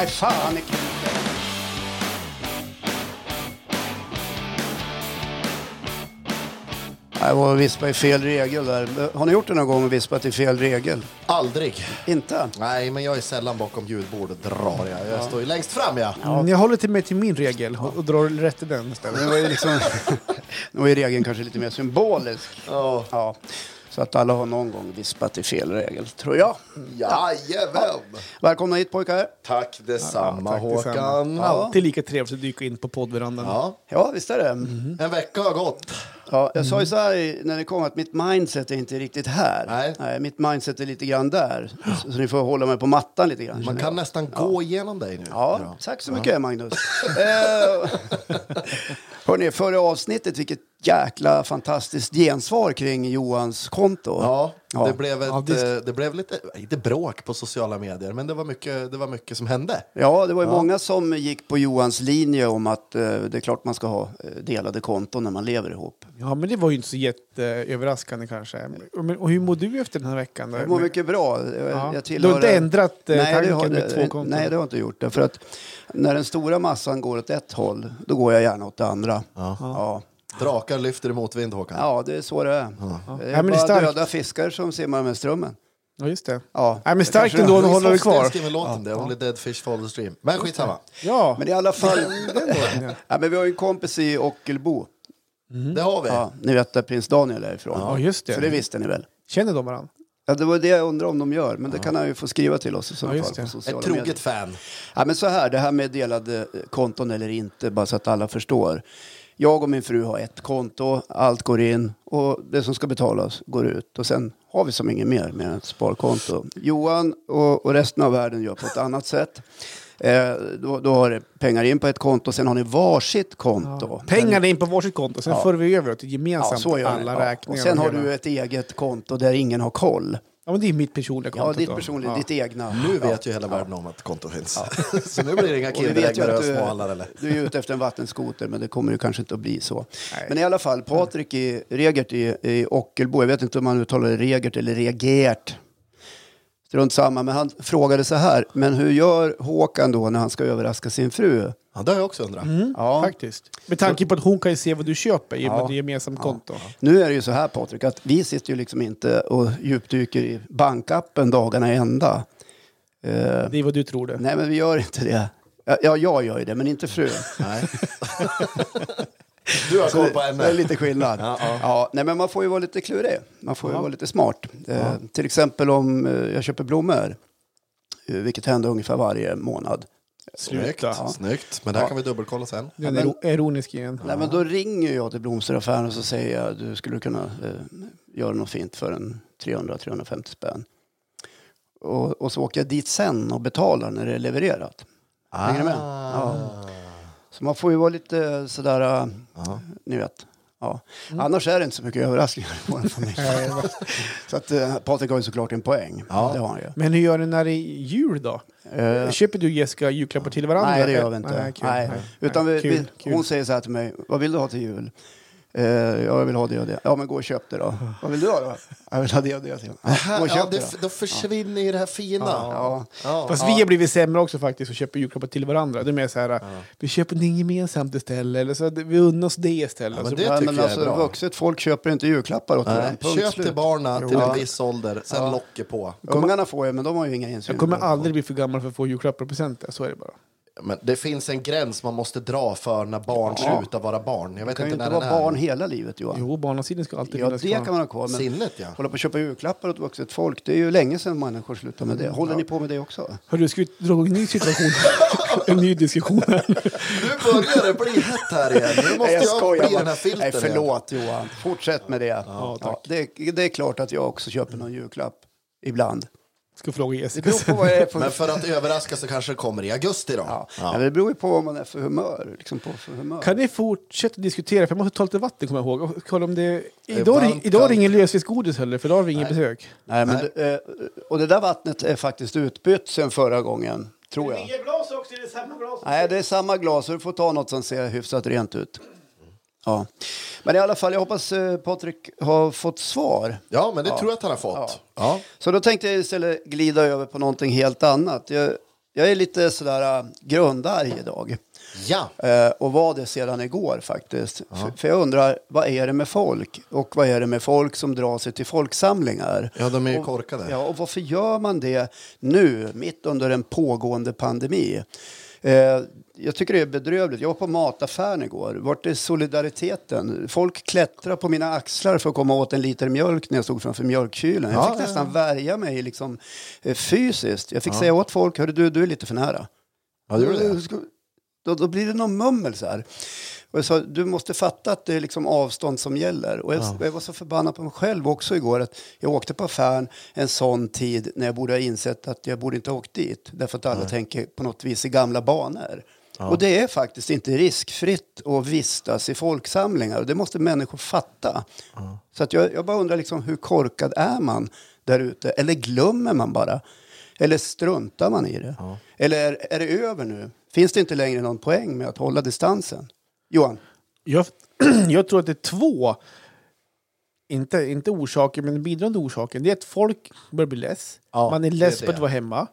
Nej, fan i Jag var och vispade i fel regel där. Har ni gjort det någon gång och vispat i fel regel? Aldrig. Inte? Nej, men jag är sällan bakom ljudbordet drar jag. Jag står ju längst fram ja. Mm, Jag håller till mig till min regel och, och drar rätt i den istället. Det var ju liksom... Nu var ju regeln kanske lite mer symbolisk. Ja. Ja. Så att alla har någon gång vispat i fel regel, tror jag. Jajamän! Välkomna hit pojkar. Tack detsamma tack detsamma. Håkan. Alltid lika trevligt att dyka in på poddverandan. Ja, Ja, visst är det. en vecka har gått. Ja, jag sa ju så här när ni kom att mitt mindset är inte riktigt här. Nej. mitt mindset är lite grann där. Så, så ni får hålla mig på mattan lite grann. Man känner kan jag. nästan gå igenom dig nu. Ja, tack så mycket Magnus. eh, hörni, förra avsnittet, vilket jäkla fantastiskt gensvar kring Johans konto. Ja, Ja. Det, blev ett, Ja, det- eh, det blev lite, inte bråk på sociala medier, men det var mycket, det var mycket som hände. Ja, det var ju många som gick på Johans linje om att eh, det är klart man ska ha eh, delade konton när man lever ihop. Ja, men det var ju inte så jätteöverraskande kanske. Men, och hur mår du efter den här veckan? Då? Jag mår mycket bra. Jag, Ja. jag Du har inte ändrat, eh, nej, det tanken har, med två konton? Nej, det har jag inte gjort. Därför att när den stora massan går åt ett håll, då går jag gärna åt det andra. Ja. Ja. Drakar lyfter i motvind Håkan. Ja, det är så det är. Det Ja, är men det är bara döda fiskar som simmar med strömmen. Ja, just det. Ja. Nej, men starkt ändå att hålla det Foster kvar. låten det, Only Dead Fish Follow the Stream. Men skitsamma. Ja, Men i alla fall, ja. ja, men vi har ju en kompis i Ockelbo. Det har vi. Ja, ni vet där prins Daniel är ifrån. Ja, just det. Så det visste ni väl? Känner de varandra? Ja, det var det jag undrar om de gör, men det kan han ju få skriva till oss i så Ja, fall på det. sociala Ett troget medier. fan. Ja, men så här, det här med delade konton eller inte, bara så att alla förstår. Jag och min fru har ett konto, allt går in och det som ska betalas går ut. Och sen har vi som inget mer med ett sparkonto. Johan och, och resten av världen gör på ett annat sätt. Eh, då, då har det pengar in på ett konto, sen har ni varsitt konto. Pengarna in på varsitt konto, sen Ja. för vi över Ja, gemensamt ni. alla Ja. räkningar. Och sen har hela- du ett eget konto där ingen har koll. Ja, men det är mitt personliga konto. Ja, ditt då. personliga, Ja. ditt egna. Nu ja. vet ju hela världen om att konto finns. så nu blir det inga Kinderägg med du, eller? du är ute efter en vattenskoter, men det kommer ju kanske inte att bli så. Nej. Men i alla fall, Patrik i Regert i, i Ockelbo, jag vet inte om man uttalar det Regert eller Regert. Strunt samma, men han frågade så här, men hur gör Håkan då när han ska överraska sin fru? Ja, det har jag också undrat. Mm, Ja. Faktiskt. Med tanke på att hon kan ju se vad du köper i och med Ja. är gemensamt konto. Nu är det ju så här Patrik, att vi sitter ju liksom inte och djupdyker i bankappen dagarna i ända. Eh, Det är vad du tror det. nej, men vi gör inte det. Ja, Ja, jag gör ju det, men inte frun. Nej. du har Så koll det, på det är henne. lite skillnad. Ja, Ja, ja. nej, men man får ju vara lite klurig. Man får ju Ja. vara lite smart. Eh, till exempel om eh, jag köper blommor, eh, vilket händer ungefär varje månad. Snyggt. Sluta. Snyggt. Men det här kan vi dubbelkolla sen. Den Ja, är iro- ironisk igen. Nej, men då ringer jag till blomsteraffären och så säger jag du skulle kunna eh, göra något fint för en 300-350 spänn. Och, och så åker jag dit sen och betalar när det är levererat. Hänger du med? Ja. Så man får ju vara lite sådär, eh, Ja. ni vet. Ja. Annars är det inte så mycket överraskningar i vår familj. så att eh, Patrik har ju såklart en poäng. Ja. Det har han ju. Men hur gör ni när det är jul då? Eh, Köper du Jessica julklappar till varandra? nej, det gör vi inte. Nej, kul. Nej. Nej. Utan vi, Kul, vi, kul. hon säger så här till mig, vad vill du ha till jul? Eh, ja, jag vill ha det och det. Ja, men gå och köp det då. vad vill du ha då? Jag vill ha det och det. Ja, gå och Ja, köp det, det, då. då försvinner ju det här fina. Ja. Ja. Fast vi har blivit sämre också faktiskt och köper julklappar till varandra. Det är mer så här, vi köper det gemensamt istället. Eller så vi unnar oss det istället. Ja, men det tycker men jag är alltså, bra. vuxet folk köper inte julklappar åt varandra. Köp till barnen till Ja. en viss ålder, sen locker på. Ungarna får ju, men de har ju inga insyn. jag kommer aldrig bli för gammal för att få julklappar och presenter. Så är det bara. Men det finns en gräns man måste dra för när barn Ja. slutar vara barn. Jag vet kan ju inte inte när vara barn hela livet Johan. Jo, barnasidan ska alltid Ja, finnas det kvar. kan man ha kvar. Men Sinnet ja. hålla på att köpa julklappar åt vuxet folk, det är ju länge sedan människor slutade med det. Håller ni på med det också? Hörru, ska vi dra en ny situation? en ny diskussion här. Nu börjar det bli hett här igen. Nu måste jag, bli den här filten Nej, igen. förlåt Johan. Fortsätt med det. Ja, det, det är klart att jag också köper någon julklapp. Ibland. Ska fråga Det Jessica är för... Men för att överraska så kanske det kommer i augusti då. Ja. Ja. Det beror ju på vad man är för humör. Liksom på för humör. Kan ni fortsätta diskutera? För jag måste ta lite vatten, kommer jag ihåg. Och kolla om det... är Idag, är det ingen lösviktsgodis heller, för idag har vi ingen besök. Nej, men, Nej. det, eh, och det där vattnet är faktiskt utbytt sen förra gången, tror jag. glas också, är det samma glas? Nej, det är samma glas, så du får ta något som ser hyfsat rent ut. Ja. Men i alla fall, jag hoppas eh, Patrik har fått svar. ja, men det tror jag att han har fått. Ja. Så då tänkte jag istället glida över på någonting helt annat. Jag, Jag är lite sådär äh, grundarg idag. Ja. Eh, och var det sedan igår faktiskt. För, för jag undrar, vad är det med folk? Och vad är det med folk som drar sig till folksamlingar? Ja, de är ju korkade. Ja, och varför gör man det nu, mitt under en pågående pandemi? Eh, jag tycker det är bedrövligt. Jag var på mataffären igår. Vart är solidariteten? Folk klättrar på mina axlar för att komma åt en liter mjölk när jag stod framför mjölkkylen. Jag Ja, fick ja, nästan ja. värja mig liksom, eh, fysiskt. Jag fick säga åt folk, hörru du, du är lite för nära. Ja, det det. Då, då blir det någon mummel så här. Och jag sa, du måste fatta att det är liksom avstånd som gäller. Och jag, jag var så förbannad på mig själv också igår att jag åkte på affären en sån tid när jag borde ha insett att jag borde inte ha åkt dit. Därför att alla tänker på något vis i gamla banor. Och det är faktiskt inte riskfritt att vistas i folksamlingar. Och det måste människor fatta. Så att jag, jag bara undrar liksom, hur korkad är man där ute? Eller glömmer man bara? Eller struntar man i det? Eller är, är det över nu? Finns det inte längre någon poäng med att hålla distansen? Johan? Jag, jag tror att det är två, inte, inte orsaker, men bidragande orsaker. Det är att folk börjar bli less. Ja, Man är less på att vara hemma.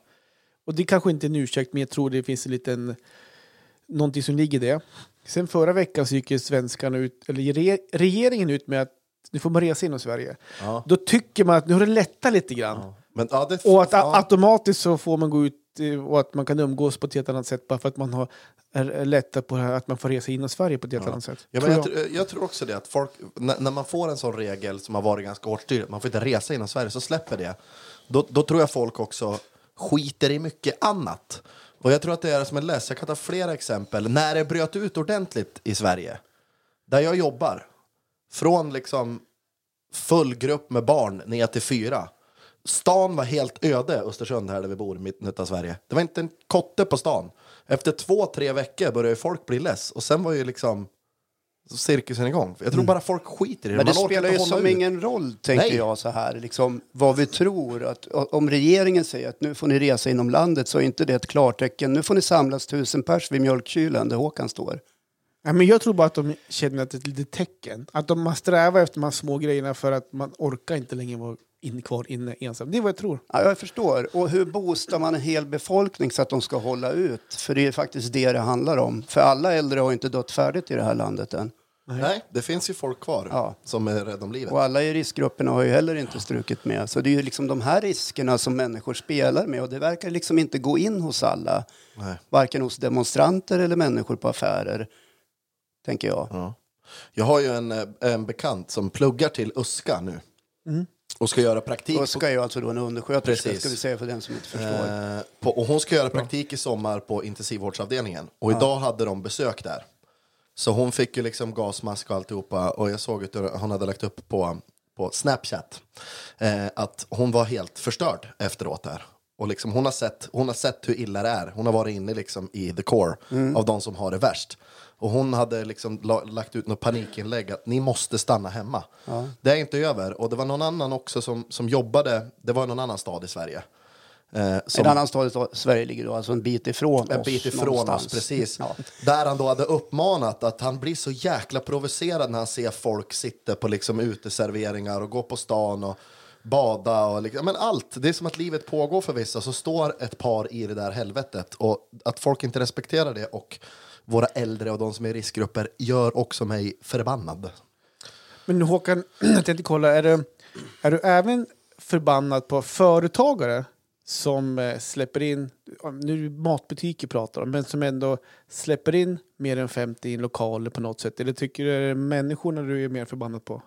Och det kanske inte är en ursäkt, men jag tror det finns en liten, någonting som ligger i det. Sen förra veckan så gick ju svenskarna ut, eller re, regeringen ut med att nu får man resa inom Sverige. Ja. Då tycker man att nu har det lättat lite grann. Men, ja, det, Och att ja. automatiskt så får man gå ut eh, och att man kan umgås på ett helt annat sätt bara för att man har, lättat på att man får resa inom Sverige på ett helt annat sätt. Ja, men jag, jag. jag tror också det att folk, när, när man får en sån regel som har varit ganska hårt styrd, man får inte resa inom Sverige, så släpper det. Då, då tror jag folk också skiter i mycket annat. Och jag tror att det är som en läs. Jag kan ta flera exempel. När det bröt ut ordentligt i Sverige, där jag jobbar, från liksom full grupp med barn ner till fyra. Stan var helt öde, Östersund här där vi bor, i mitten av Sverige. Det var inte en kotte på stan. Efter två, tre veckor började folk bli less. Och sen var ju liksom cirkusen igång. Jag tror bara folk skiter i det. Men det Man spelar ju som ut. ingen roll, tänker Nej. jag så här, liksom, vad vi tror. Att, om regeringen säger att nu får ni resa inom landet så är inte det ett klartecken. Nu får ni samlas tusen pers vid mjölkkylen där Håkan står. Ja, men jag tror bara att de känner att det är ett litet tecken. Att de har strävat efter de här små grejerna för att man orkar inte längre vara in, kvar inne ensam. Det är vad jag tror. Ja, jag förstår. Och hur boostar man en hel befolkning så att de ska hålla ut? För det är faktiskt det det handlar om. För alla äldre har inte dött färdigt i det här landet än. Nej, det finns ju folk kvar Ja. som är rädda om livet. Och alla i riskgrupperna har ju heller inte strukit med. Så det är ju liksom de här riskerna som människor spelar med och det verkar liksom inte gå in hos alla. Nej. Varken hos demonstranter eller människor på affärer, tänker jag. Ja. Jag har ju en, eh, en bekant som pluggar till USKA nu. Och ska göra praktik. Och ska ju alltså då en undersköterska, Precis. ska vi säga för den som inte förstår. Eh, på, och hon ska göra praktik i sommar på intensivvårdsavdelningen. Och idag hade de besök där. Så hon fick ju liksom gasmask och alltihopa. Och jag såg att hon hade lagt upp på, på Snapchat eh, att hon var helt förstörd efteråt där. Och liksom hon, har sett, hon har sett hur illa det är. Hon har varit inne liksom i the core av de som har det värst. Och hon hade liksom la, lagt ut något panikinlägg att ni måste stanna hemma. Det är inte över. Och det var någon annan också som, som jobbade, det var någon annan stad i Sverige. Eh, som, En annan stad i Sverige ligger då alltså en bit ifrån en oss. bit ifrån någonstans. oss, precis. Ja. Där han då hade uppmanat att han blir så jäkla provocerad när han ser folk sitta på liksom uteserveringar och gå på stan och bada och liksom, men allt. Det är som att livet pågår för vissa, så står ett par i det där helvetet och att folk inte respekterar det och våra äldre och de som är i riskgrupper gör också mig förbannad. Men Håkan, jag tänkte kolla, är du, är du även förbannad på företagare som eh, släpper in, nu är det matbutiker pratar om, men som ändå släpper in mer än 50 i en lokal på något sätt? Eller tycker du det är människorna du är mer förbannad på?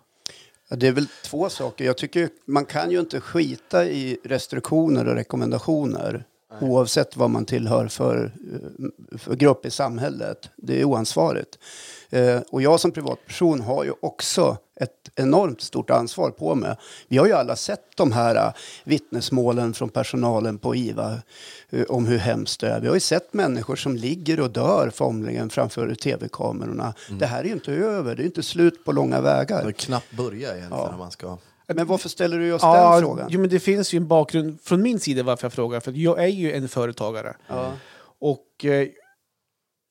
Det är väl två saker. Jag tycker man kan ju inte skita i restriktioner och rekommendationer oavsett vad man tillhör för, eh, för grupp i samhället. Det är oansvarigt. Eh, Och jag som privatperson har ju också ett enormt stort ansvar på mig. Vi har ju alla sett de här eh, vittnesmålen från personalen på IVA eh, om hur hemskt det är. Vi har ju sett människor som ligger och dör formligen framför tv-kamerorna. Det här är ju inte över, det är inte slut på långa vägar. Det är knappt börja egentligen när man ska... Men varför ställer du just Ja, den frågan? jo, men det finns ju en bakgrund från min sida varför jag frågar. För att jag är ju en företagare. Ja. Och eh,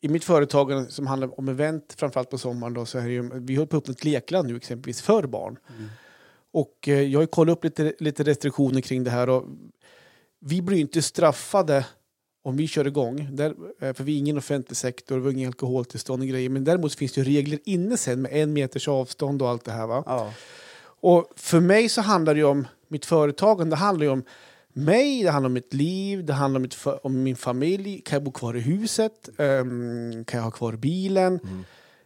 i mitt företag som handlar om event, framförallt på sommaren, då, så är det ju, vi har på upp ett lekland nu exempelvis för barn. Och eh, jag har ju kollat upp lite, lite restriktioner kring det här. Och vi blir ju inte straffade om vi kör igång, där, eh, för vi är ingen offentlig sektor, vi har ingen alkoholtillstånd och grejer, men däremot finns det ju regler inne sen med en meters avstånd och allt det här. Va? Ja. Och för mig så handlar det ju om mitt företagande, det handlar ju om mig, det handlar om mitt liv, det handlar om, mitt om min familj. Kan jag bo kvar i huset? Ehm, kan jag ha kvar bilen?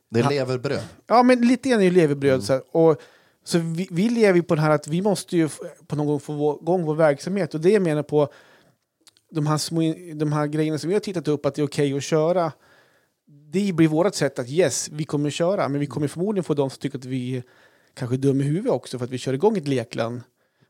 Det är leverbröd. Ja, men lite grann är ju levebröd. Så, här. och, så vi, vi lever ju på den här att vi måste ju på någon gång få vår- igång vår verksamhet. Och det jag menar på de här, små, de här grejerna som vi har tittat upp att det är okej att köra. Det blir vårt sätt att yes, vi kommer att köra. Men vi kommer förmodligen få de som tycker att vi kanske dum i huvudet också för att vi kör igång ett lekland.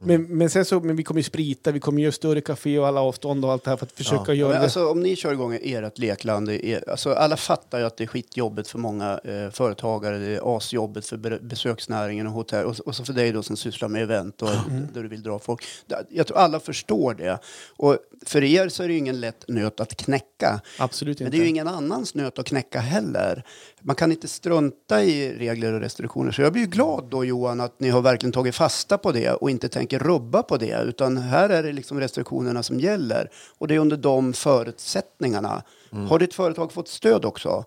Men, men sen så, men vi kommer ju sprita, vi kommer göra större café och alla avstånd och allt det här för att försöka Ja. göra Men det. alltså, om ni kör igång ert lekland, är, alltså, alla fattar ju att det är skitjobbigt för många eh, företagare, det är asjobbigt för be- besöksnäringen och hotell och, och så för dig då som sysslar med event och där du vill dra folk. Jag tror alla förstår det. Och för er så är det ju ingen lätt nöt att knäcka. Absolut Men inte. det är ju ingen annans nöt att knäcka heller. Man kan inte strunta i regler och restriktioner. Så jag blir ju glad då Johan att ni har verkligen tagit fasta på det och inte tänker rubba på det. Utan här är det liksom restriktionerna som gäller. Och det är under de förutsättningarna. Har ditt företag fått stöd också?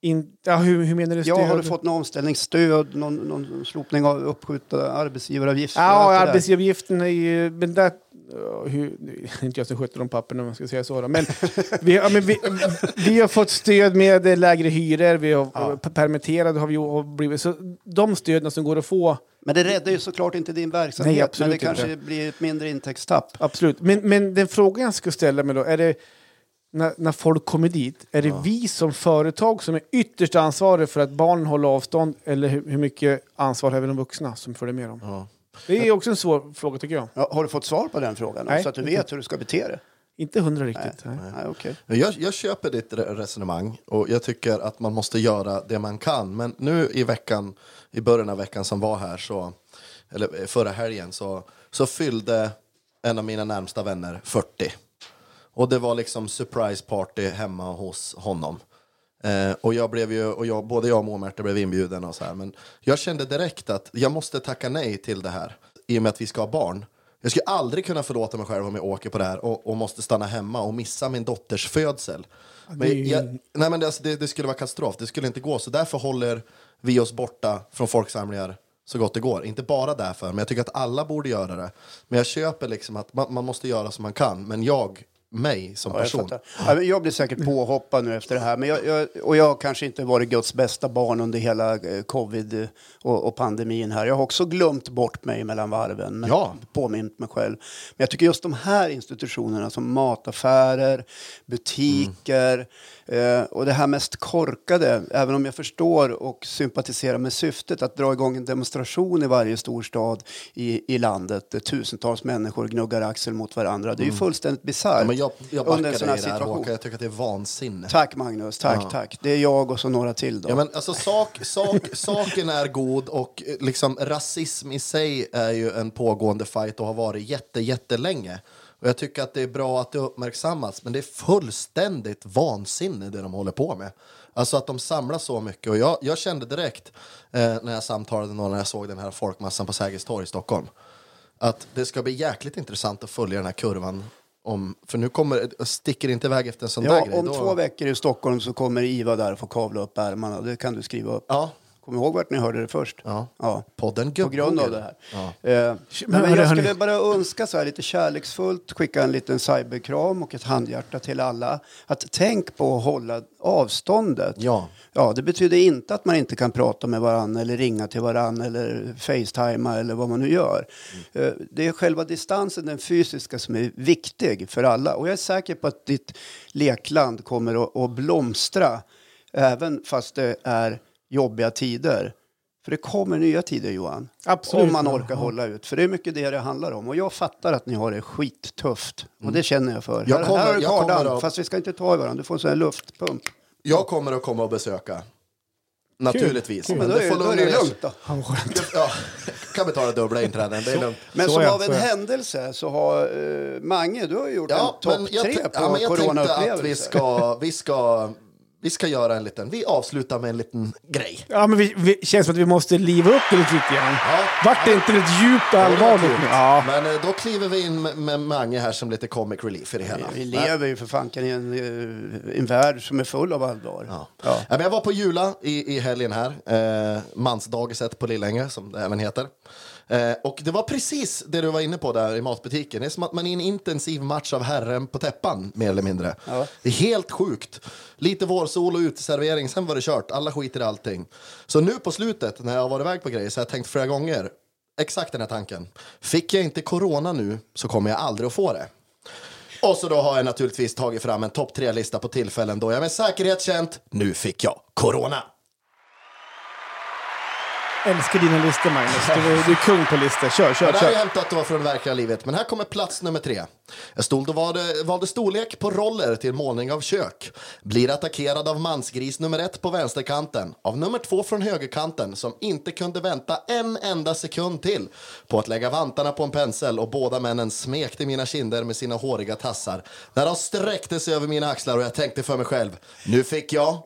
In, ja, hur, hur menar du Ja, har du stöd? fått någon omställningsstöd, någon, någon slopning av uppskjutna arbetsgivaravgifter? Ja, arbetsgivaravgiften är ju... Men där, hur, det är inte jag som sköter de papperna om man ska säga så. Då. Men, vi, ja, men vi, vi har fått stöd med eh, lägre hyror, vi har Ja. permitterade har vi har blivit. Så de stöden som går att få, Men det räddar ju såklart inte din verksamhet. Nej, men det kanske inte. blir ett mindre intäktstapp. absolut. Men, men den frågan jag ska ställa mig då, är det när, när folk kommer dit, är det vi som företag som är ytterst ansvariga för att barnen håller avstånd eller hur, hur mycket ansvar har vi de vuxna som följer med dem? Ja. Det är också en svår fråga tycker jag. Ja, har du fått svar på den frågan? Nej, så att du vet hur du ska bete dig? Inte hundra riktigt. Nej. Nej, okej. Jag, jag köper ditt re- resonemang och jag tycker att man måste göra det man kan. Men nu i veckan, i början av veckan som var här, så, eller eh, förra helgen, så, så fyllde en av mina närmsta vänner 40. Och det var liksom surprise party hemma hos honom. Eh, och jag blev ju, och jag, både jag och Moa-Märta blev inbjuden och så här. Men jag kände direkt att jag måste tacka nej till det här. I och med att vi ska ha barn. Jag skulle aldrig kunna förlåta mig själv om jag åker på det här och, och måste stanna hemma och missa min dotters födsel. Men jag, nej men det, alltså, det, det skulle vara katastrof. Det skulle inte gå. Så därför håller vi oss borta från folksamlingar så gott det går. Inte bara därför, men jag tycker att alla borde göra det. Men jag köper liksom att man, man måste göra som man kan. Men jag, mig som Ja, jag, person. fattar. ja, men jag blir säkert påhoppad nu efter det här. Men jag, jag, och jag har kanske inte varit Guds bästa barn under hela eh, covid och, och pandemin här. Jag har också glömt bort mig mellan varven. Men Ja. Påmint mig själv. Men jag tycker just de här institutionerna som mataffärer, butiker eh, och det här mest korkade, även om jag förstår och sympatiserar med syftet att dra igång en demonstration i varje storstad i, i landet där tusentals människor gnuggar axel mot varandra. Det är ju fullständigt bisarrt. Ja, men jag, jag backar dig här situation. Håkan. Jag tycker att det är vansinne. Tack Magnus, tack, Ja. tack. Det är jag och så några till då. Ja, men alltså, sak, sak, saken är god och eh, liksom, rasism i sig är ju en pågående fight och har varit jätte, jättelänge. Och jag tycker att det är bra att det uppmärksammas, men det är fullständigt vansinne det de håller på med. Alltså att de samlar så mycket. Och jag, jag kände direkt eh, när jag samtalade med någon när jag såg den här folkmassan på Sergels torg i Stockholm att det ska bli jäkligt intressant att följa den här kurvan. Om, för nu kommer, sticker det inte iväg efter en sån där ja, grej. om då- två veckor i Stockholm så kommer Iva där och få kavla upp ärmarna. Det kan du skriva upp. Ja, Kom ihåg vart ni hörde det först. Ja. ja. podden På grund av det här. Ja. Eh, men hörni, jag skulle bara önska så här lite kärleksfullt, skicka en liten cyberkram och ett handhjärta till alla. Att tänk på att hålla avståndet. Ja. Ja, det betyder inte att man inte kan prata med varandra eller ringa till varandra eller facetima eller vad man nu gör. Eh, Det är själva distansen, den fysiska, som är viktig för alla. Och jag är säker på att ditt lekland kommer att, att blomstra även fast det är jobbiga tider. För det kommer nya tider, Johan. Absolut. Om man orkar hålla ut. För det är mycket det det handlar om. Och jag fattar att ni har det skittufft. Och det känner jag för. Jag kommer- här har du kardan, att- fast vi ska inte ta i varandra. Du får en sån här luftpump. Jag kommer att komma och besöka. Naturligtvis. Kul. Men då det är, får då är det lugnt då. Han. Ja, kan betala dubbla inträden, det är lugnt. Men Så som av en händelse så har uh, Mange, du har gjort Ja, en topp men tre på ja, men jag tänkte att vi ska, vi ska vi ska göra en liten, vi avslutar med en liten grej. Ja, men vi, vi känns som att vi måste liva upp det lite grann. Ja. Vart det inte lite djupt allvarligt nu? Ja. Men eh, då kliver vi in med, Mange här som lite comic relief i det hela. Vi lever ju för fanken i en, eh, en värld som är full av allvar. Ja. Ja. Ja, men jag var på Jula i, i helgen här, eh, mansdagiset på Lillänge som det även heter. Eh, och det var precis det du var inne på där i matbutiken. Det är som att man är i en intensiv match av herren på täppan, mer eller mindre. Ja. Det är helt sjukt. Lite vårsol och uteservering, sen var det kört. Alla skiter i allting. Så nu på slutet, när jag har varit iväg på grejer, så har jag tänkt flera gånger, exakt den här tanken. Fick jag inte corona nu så kommer jag aldrig att få det. Och så då har jag naturligtvis tagit fram en topp tre-lista på tillfällen då jag med säkerhet känt, nu fick jag corona. Älskar dina listor, Magnus. Du, är- du är kung på listor. Kör, kör, det här är kör. hämtat då från verkliga livet, men här kommer plats nummer tre. Jag stod och valde, valde storlek på roller till målning av kök. Blir attackerad av mansgris nummer ett på vänsterkanten. Av nummer två från högerkanten som inte kunde vänta en enda sekund till på att lägga vantarna på en pensel och båda männen smekte mina kinder med sina håriga tassar. När de sträckte sig över mina axlar och jag tänkte för mig själv, nu fick jag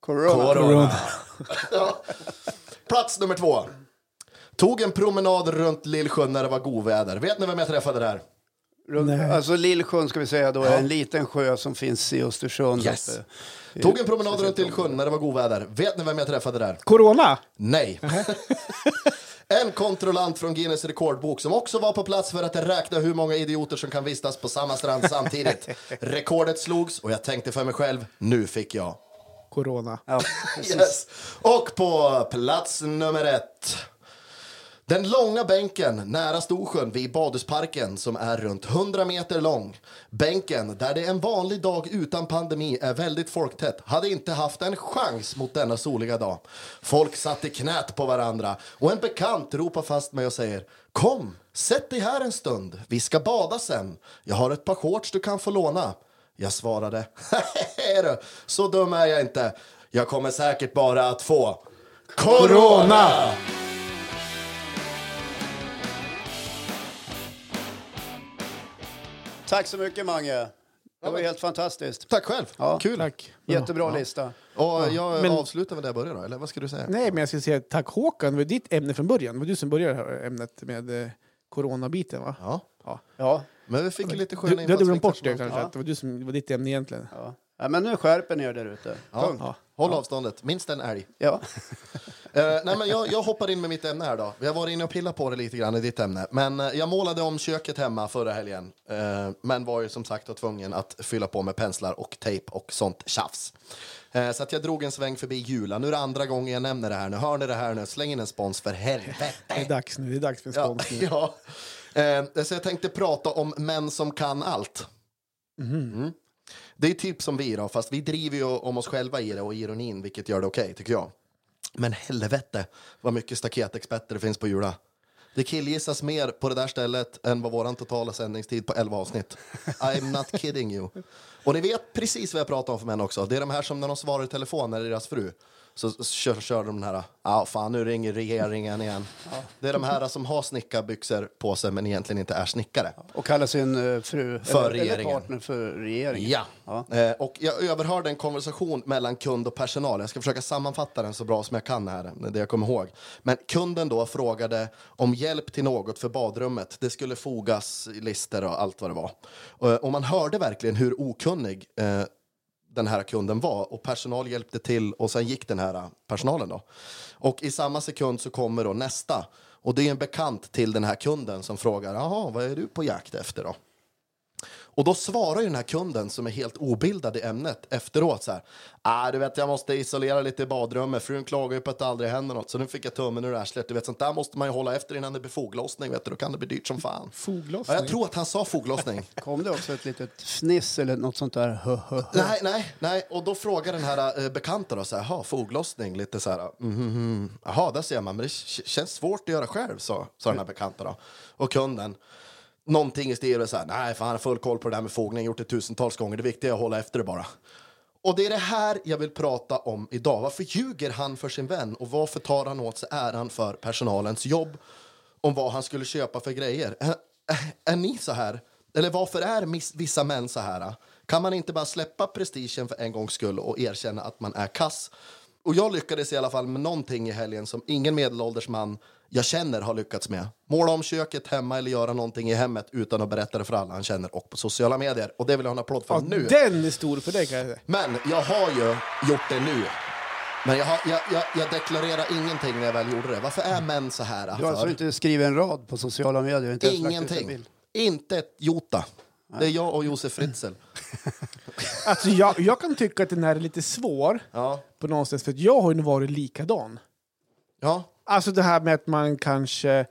Corona. Corona. ja. Plats nummer två. Tog en promenad runt Lillsjön när det var godväder. Vet ni vem jag träffade där? Runt, alltså Lillsjön ska vi säga då är en liten sjö som finns i Östersund. Yes. uppe. Tog en promenad runt Lillsjön när det var godväder. Vet ni vem jag träffade där? Corona? Nej. en kontrollant från Guinness rekordbok som också var på plats för att räkna hur många idioter som kan vistas på samma strand samtidigt. Rekordet slogs och jag tänkte för mig själv, nu fick jag Corona. Ja. Yes. Och på plats nummer ett. Den långa bänken nära Storsjön vid Badhusparken som är runt 100 meter lång. Bänken där det en vanlig dag utan pandemi är väldigt folktätt hade inte haft en chans mot denna soliga dag. Folk satt i knät på varandra och en bekant ropar fast mig och säger Kom, sätt dig här en stund, vi ska bada sen. Jag har ett par shorts du kan få låna. Jag svarade, "Hehe du, så dum är jag inte. Jag kommer säkert bara att få corona! Tack så mycket Mange. Det var helt fantastiskt. Tack själv. Ja. Kul. Tack. Jättebra lista. Och jag Men- avslutar med det jag började då, eller vad ska du säga? Nej, men jag skulle säga tack Håkan. Det var ditt ämne från början. Det var du som började det här ämnet med eh, coronabiten, va? Ja, Ja. Ja. Men vi fick ju lite Du, sköna du hade glömt bort det kanske, att det var, du som, det var ditt ämne egentligen. Ja. ja, men nu skärper ni er där ute. Ja. Punkt. Ja. Håll avståndet, minst en älg. Ja. Eh, nej, men jag, jag hoppar in med mitt ämne här då. Vi har varit inne och pillat på det lite grann i ditt ämne. Men eh, jag målade om köket hemma förra helgen. Eh, men var ju som sagt då tvungen att fylla på med penslar och tejp och sånt tjafs. Så att jag drog en sväng förbi Jula. Nu är det andra gången jag nämner det här. Nu hör ni det här nu. Släng in en spons för helvete. Det är dags nu. Det är dags för en Ja, spons nu. ja. Eh, så jag tänkte prata om män som kan allt. Mm. Det är typ som vi då, fast vi driver ju om oss själva i det och ironin, vilket gör det okej, tycker jag. Men helvete vad mycket staketexperter det finns på Jula. Det killgissas mer på det där stället än vad vår totala sändningstid på 11 avsnitt. I'm not kidding you. Och ni vet precis vad jag pratar om för män också. Det är de här som när de svarar i telefon när det är deras fru så så kör, kör de den här, ja fan nu ringer regeringen igen. Det är de här som har snickarbyxor på sig men egentligen inte är snickare. Och kallar sin eh, fru För eller, regeringen. eller partner för regeringen. Ja. Ja. Eh, och jag överhörde en konversation mellan kund och personal. Jag ska försöka sammanfatta den så bra som jag kan här, det jag kommer ihåg. Men kunden då frågade om hjälp till något för badrummet. Det skulle fogas lister och allt vad det var. Och, och man hörde verkligen hur okunnig eh, den här kunden var och personal hjälpte till och sen gick den här personalen då. Och i samma sekund så kommer då nästa och det är en bekant till den här kunden som frågar, jaha, vad är du på jakt efter då? Och då svarar ju den här kunden som är helt obildad i ämnet efteråt så här. Ah, du vet, jag måste isolera lite i badrummet. Frun klagar ju på att det aldrig händer något. Så nu fick jag tummen ur arslet. Du vet, sånt där måste man ju hålla efter innan det blir foglossning. Vet du, då kan det bli dyrt som fan. Foglossning? Ja, jag tror att han sa foglossning. Kom det också ett litet fniss eller något sånt där? Nej, nej, nej. Och då frågar den här eh, bekanta då så här, "Jaha, foglossning, lite så här, mm, mm, mm. Jaha, där ser man, men det känns svårt att göra själv, sa, sa den här bekanta då. Och kunden, någonting i stil med så här, nej, fan, han har full koll på det där med fogning, gjort det tusentals gånger, det viktiga är att hålla efter det bara. Och det är det här jag vill prata om idag. Varför ljuger han för sin vän och varför tar han åt sig äran för personalens jobb om vad han skulle köpa för grejer? Är, är, är ni så här? Eller varför är miss- vissa män så här? Kan man inte bara släppa prestigen för en gångs skull och erkänna att man är kass? Och jag lyckades i alla fall med någonting i helgen som ingen medelålders man jag känner har lyckats med. Måla om köket hemma eller göra någonting i hemmet utan att berätta det för alla han känner och på sociala medier. Och det vill jag ha en applåd för Ja, nu. Den är stor för dig kan jag säga. Men jag har ju gjort det nu. Men jag, har, jag, jag, jag deklarerar ingenting när jag väl gjorde det. Varför är män så här? Du har för? alltså inte skrivit en rad på sociala medier? Inte Ingenting. Inte ett jota. Det är jag och Josef Fritzl. Alltså, jag, jag kan tycka att den här är lite svår Ja. på något sätt, för att jag har ju varit likadan. Ja. Alltså det här med att man kanske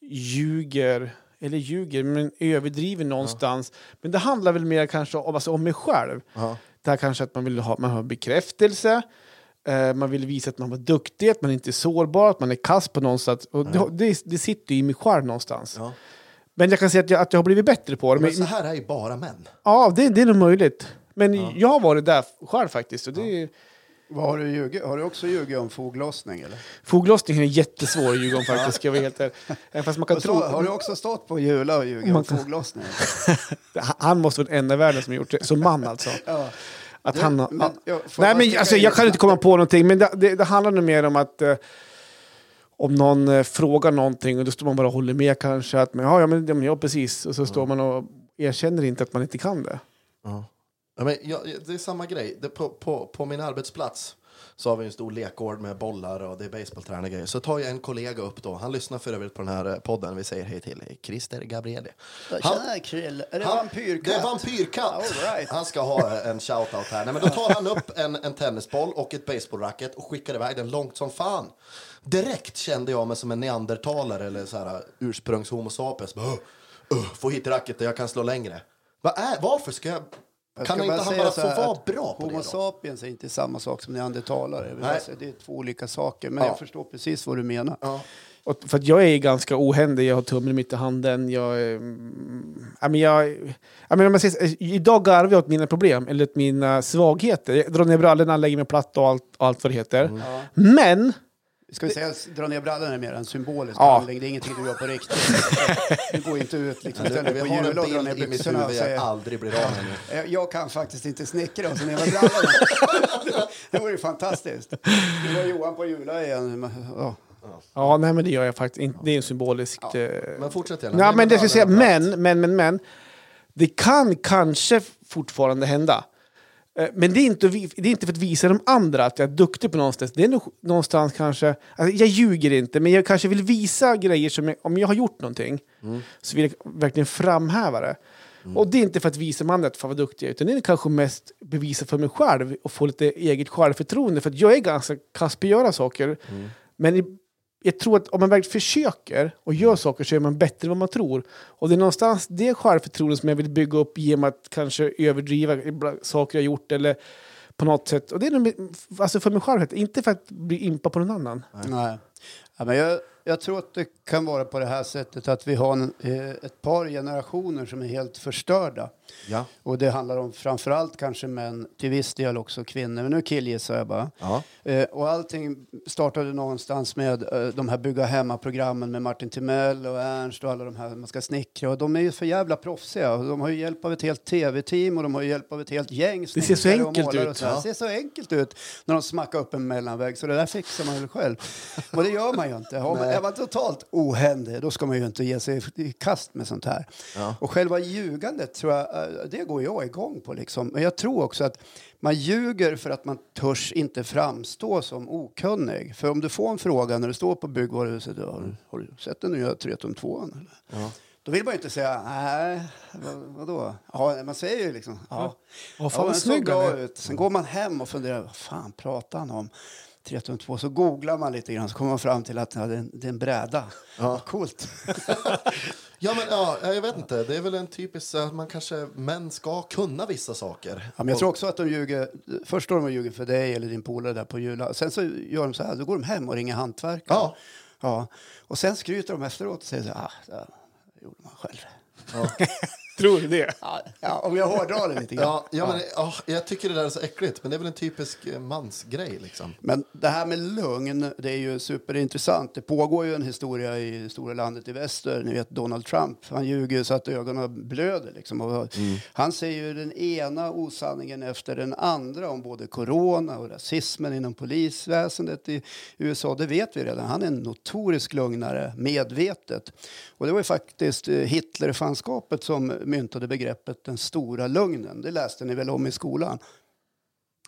ljuger, eller ljuger, men överdriver någonstans. Men det handlar väl mer kanske om, alltså, om mig själv. Ja. Det här kanske att man vill ha man har bekräftelse, eh, man vill visa att man var duktig, att man inte är sårbar, att man är kass på någonstans. Och det, det, det sitter ju i mig själv någonstans. Ja. Men jag kan säga att jag, att jag har blivit bättre på det. Men Men, så här är ju bara män. ja, det, det är nog möjligt. Men jag har varit där själv faktiskt. Och det är, Vad har, du ljugit? har du också ljugit om foglossning? Eller? Foglossningen är jättesvår att ljuga om faktiskt, ska jag vara helt ärlig. Även fast man kan tro... har du också stått på Jula och ljugit Man om foglossning? Han måste vara den enda i världen som har gjort det, som man alltså. Ja. Att Du, han, har- men ja. Nej men alltså, jag kan inte komma på någonting, men det, det, det handlar nog mer om att eh, om någon eh, frågar någonting och då står man bara och håller med kanske, att men, ja, ja, men, ja, men, ja precis, och så står man och erkänner inte att man inte kan det. Ja. Ja, men jag, det är samma grej. Det, på, på, på min arbetsplats så har vi en stor lekgård med bollar och det är baseballtränare och grejer. Så tar jag en kollega upp då. Han lyssnar för övrigt på den här eh, podden. Vi säger hej till Christer Gabrieli. Tjena krill, är det Han- vampyrkatt? Det är vampyrkatt. Right. Han ska ha en shoutout här. Nej, men då tar han upp en, en tennisboll och ett baseballracket och skickar iväg den långt som fan. Direkt kände jag mig som en neandertalare eller så här ursprungs homo sapiens. Bara, "Åh, åh, få hit racket och jag kan slå längre. Vad är, varför ska jag... Jag kan inte bara han säga bara få vara bra på Homo det sapiens är inte samma sak som neandertalare. Nej. säga, Det är två olika saker, men Ja. jag förstår precis vad du menar. Ja. Och, för att jag är ganska ohändig, jag har tummen mitt i handen. Jag, är, mm, ja, men jag, ja, men om man säger, så- idag garvar jag åt mina problem, eller åt mina svagheter. Jag drar ner brallorna, lägger mig platt och allt, allt vad det heter. Mm. Ja. Men, Ska vi säga dra ner brallorna är mer en symbolisk Ja. handling. Det är ingenting du gör på riktigt. Du går inte ut liksom, ställer Vi på har en Jula och drar ner bild i mitt byxorna huvud och jag säger aldrig blir av med. "Eh, jag kan faktiskt inte snickra och så ner brallorna. det vore ju fantastiskt. Nu var Johan på Jula igen. Ja. ja nej men det gör jag faktiskt inte. Det är en symboliskt... eh, Men fortsätt gärna. Nej, Ner men det ska jag säga, men, men, men, men. Det kan kanske fortfarande hända. Eh, Men det är, inte, det är inte för att visa de andra att jag är duktig på någonstans. Det är nog någonstans kanske... Alltså jag ljuger inte, men jag kanske vill visa grejer som... Jag, om jag har gjort någonting så vill jag verkligen framhäva det. Och det är inte för att visa de andra att fan vad duktig jag är, utan det är kanske mest bevisa för mig själv och få lite eget självförtroende. För att jag är ganska kass på att göra saker. Men i, jag tror att om man verkligen försöker och gör saker så är man bättre än vad man tror. Och det är någonstans det självförtroendet som jag vill bygga upp genom att kanske överdriva saker jag gjort eller på något sätt. Och det är nog, alltså för mig själv, inte för att bli impa på någon annan. Nej. Ja, men jag, jag tror att det kan vara på det här sättet att vi har en, eh, ett par generationer som är helt förstörda. Ja. Och det handlar om framförallt kanske män, till viss del också kvinnor. Men nu killgissar jag bara. Ja. Eh, och allting startade någonstans med eh, de här bygga hemma-programmen med Martin Timell och Ernst och alla de här man ska snickra. Och de är ju för jävla proffsiga. Och de har ju hjälp av ett helt tv-team och de har ju hjälp av ett helt gäng Det ser så enkelt ut. Ja. Det ser så enkelt ut när de smackar upp en mellanvägg. Så det där fixar man väl själv. Och det gör man ju inte. Har man, Är man totalt ohändig då ska man ju inte ge sig i kast med sånt här. Ja. Och själva ljugandet tror jag, eh, det går jag igång på liksom. Men jag tror också att man ljuger för att man törs inte framstå som okunnig. För om du får en fråga när du står på byggvaruhuset, har, har du sett den nya 3.2? Eller? Ja. Då vill man ju inte säga, nej, vad, vadå? Ja, man säger ju liksom, ja, Ja, fan vad såg snygg ut. Sen går man hem och funderar, vad fan pratar han om? 3.2, så googlar man lite grann så kommer man fram till att det är en bräda. Ja. Coolt. Ja, men ja, jag vet inte. Det är väl en typisk att man kanske, män ska kunna vissa saker. Ja, men jag tror också att de ljuger. Först står de och ljuger för dig eller din polare där på Jula. Sen så gör de så här, då går de hem och ringer hantverkare. Ja. ja. Och sen skryter de efteråt och säger så här, ah, det gjorde man själv. Ja. Tror du det? Ja, om jag hårdrar det lite grann. Ja, ja, men, ja, jag tycker det där är så äckligt, men det är väl en typisk eh, mansgrej. Liksom. Men det här med lögn, det är ju superintressant. Det pågår ju en historia i stora landet i väster. Ni vet Donald Trump, han ljuger ju så att ögonen blöder. Liksom. Och Han säger ju den ena osanningen efter den andra om både corona och rasismen inom polisväsendet i USA. Det vet vi redan. Han är en notorisk lögnare, medvetet. Och det var ju faktiskt eh, Hitlerfanskapet som myntade begreppet den stora lögnen. Det läste ni väl om i skolan?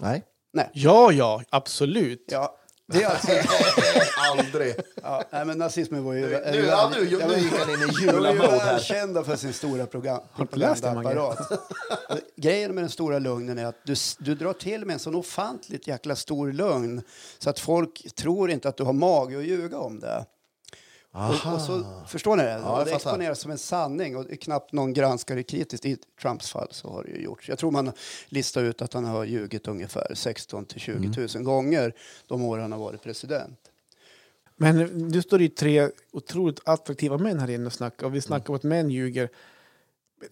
Nej. Nej. Ja, ja, absolut. Ja, det är alltså... Aldrig. Ja, nej, men nazismen var ju... Nu, nu, ja, nu, nu men- gick han in i julamode här. välkända för sin stora propagandaapparat. Grejen med den stora lögnen är att du, du drar till med en sån ofantligt jäkla stor lögn så att folk tror inte att du har mage att ljuga om det. Och, och så, förstår ni det? Och det exponeras som en sanning och det knappt någon granskare kritiskt. I Trumps fall så har det ju gjorts. Jag tror man listar ut att han har ljugit ungefär 16 till 20 000 Mm. gånger de år han har varit president. Men nu står det ju tre otroligt attraktiva män här inne och snackar. Och vi Mm. snackar om att män ljuger.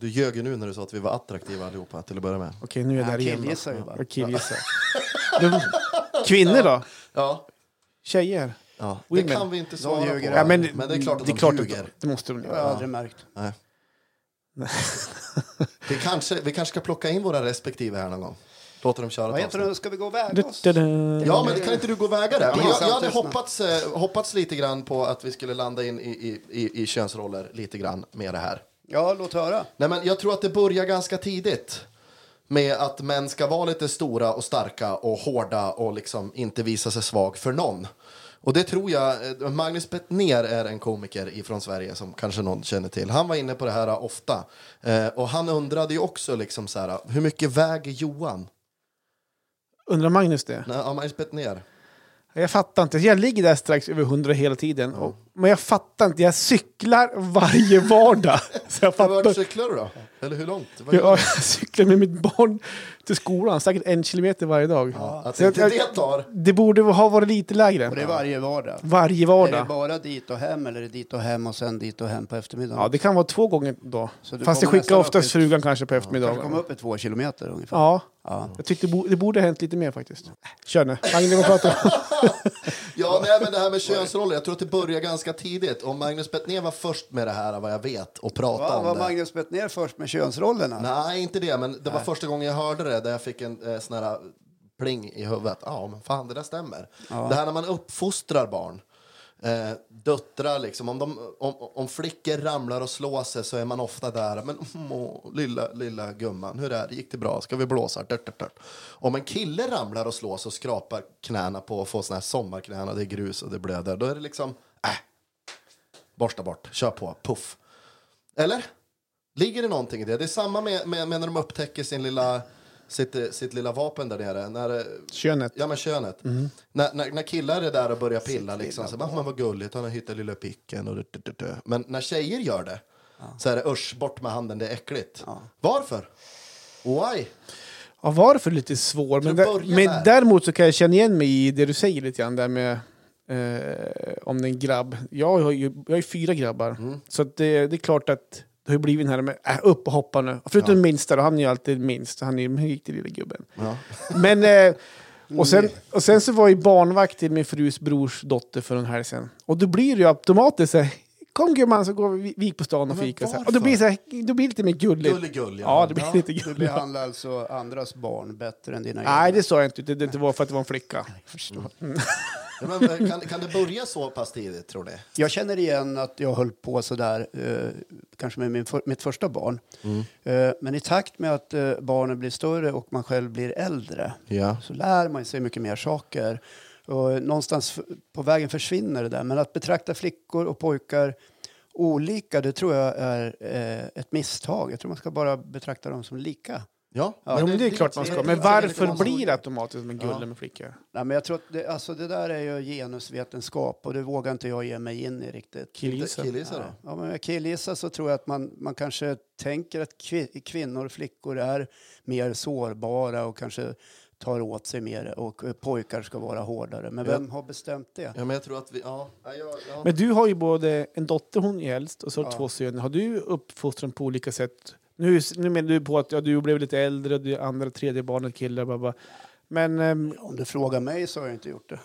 Du ljög ju nu när du sa att vi var attraktiva allihopa till att börja med. Okej, nu är jag där igen. då. killgissar ju bara. De, kvinnor då? Ja. Tjejer? Ja. Det Women. kan vi inte svara De på. ljuger. Ja, men, men det är klart att det de klart ljuger. Att, det måste de Det har göra. jag aldrig märkt. Nej. vi, kanske, vi kanske ska plocka in våra respektive här någon gång. Låter dem köra Vad ett heter avsnitt. det? Ska vi gå och väga oss? du, du. Ja, men det kan inte du gå och väga där. Men jag, jag hade hoppats, eh, hoppats lite grann på att vi skulle landa in i, i, i, i könsroller lite grann med det här. Ja, låt höra. Nej, men jag tror att det börjar ganska tidigt med att män ska vara lite stora och starka och hårda och liksom inte visa sig svag för någon. Och det tror jag, eh, Magnus Bettner är en komiker från Sverige som kanske någon känner till. Han var inne på det här ofta. Eh, och han undrade ju också liksom så här, hur mycket väger Johan? Undrar Magnus det? Nej, ja, Magnus Bettner. Jag fattar inte. Jag ligger där strax över 100 hela tiden. Och, men jag fattar inte. Jag cyklar varje vardag. Så jag fattar. cyklar du då? Eller hur långt? Vad Jag, du? cyklar med mitt barn till skolan. Säkert en kilometer varje dag. Att Så jag- inte jag- det tar... Det borde ha varit lite lägre. Och det är varje vardag. Varje Är det vardag. bara dit och hem eller är det dit och hem och sen dit och hem på eftermiddagen? Ja, det kan vara två gånger då. Så du Fast jag kommer skickar oftast i- frugan kanske på eftermiddagen. komma upp i två kilometer ungefär. Ja, Ja. jag tyckte det, bo det borde ha hänt lite mer faktiskt. Kör nu. Magnus, vad pratar du om? Ja, nej, men det här med könsroller, jag tror att det börjar ganska tidigt. Och Magnus Bettner var först med det här, vad jag vet, och prata Va, om var det. Magnus Bettner först med könsrollerna? Nej, inte det, men det var första gången jag hörde det, där jag fick en eh, sån här pling i huvudet. Ja, men fan, det där stämmer. Det här när man uppfostrar barn. Eh, döttrar, liksom, om, de, om, om flickor ramlar och slår sig så är man ofta där. Men åh, lilla, lilla gumman, hur är det? Gick det bra? Ska vi blåsa? Dört, dört, dört. Om en kille ramlar och slår sig och skrapar knäna på och får såna här sommarknän och det är grus och det blöder, då är det liksom, äh, borsta bort, kör på, puff. Eller? Ligger det någonting i det? Det är samma med, med, med när de upptäcker sin lilla, sitt, sitt lilla vapen där nere. När, Könet. Ja men könet. När, när, när killar är där och börjar pilla liksom, så bara, "Ah, vad gulligt, han har hittat lilla picken och. Men när tjejer gör det så är det usch, bort med handen, det är äckligt. Varför? Why? Ja, varför lite svår? Men, där, men där. däremot så kan jag känna igen mig i det du säger lite grann där med eh, om det är en grabb. Jag har ju jag har ju fyra grabbar. Mm. Så det, det är klart att det har ju blivit den här med äh, upp och hoppa nu. Förutom den minsta han är ju alltid minst. Han är ju den riktiga lilla gubben. Ja. Men, eh, och, sen, och sen så var jag barnvakt till min frus brors dotter för en helg sedan. Och då blir det ju automatiskt så här, kom gumman så går vi, vi på stan och Men fika. Så här. Och då blir det, så här, då blir det lite mer gulligt. Gulligull, Ja, det blir Ja, lite du gulligt. behandlar alltså andras barn bättre än dina Nej, det sa jag inte. Det, det, var för att det var en flicka. Ja, men, eh, kan, kan det börja så pass tidigt tror ni? Jag känner igen att jag höll på sådär, eh, kanske med min för, mitt första barn. Eh, men i takt med att eh, barnen blir större och man själv blir äldre Ja. så lär man sig mycket mer saker. Och någonstans på vägen försvinner det där. Men att betrakta flickor och pojkar olika, det tror jag är eh, ett misstag. Jag tror man ska bara betrakta dem som lika. Ja, Ja, men det är klart man ska. Men varför blir det automatiskt med gulle med flickor? Nej, men jag tror att det, alltså det där är ju genusvetenskap och det vågar inte jag ge mig in i riktigt. Killgissa. Killgissar Ja, ja, men jag killgissar så tror jag att man, man kanske tänker att kvi, kvinnor och flickor är mer sårbara och kanske tar åt sig mer och pojkar ska vara hårdare. Men Ja. vem har bestämt det? Ja, men jag tror att vi... Ja, ja, ja, ja. Men du har ju både en dotter, hon är äldst, och så har Ja. två söner. Har du uppfostrat dem på olika sätt? Nu, nu menar du på att ja, du blev lite äldre, det andra, tredje barnet kille. Bara, bara. Men... ehm, Om du frågar mig så har jag inte gjort det.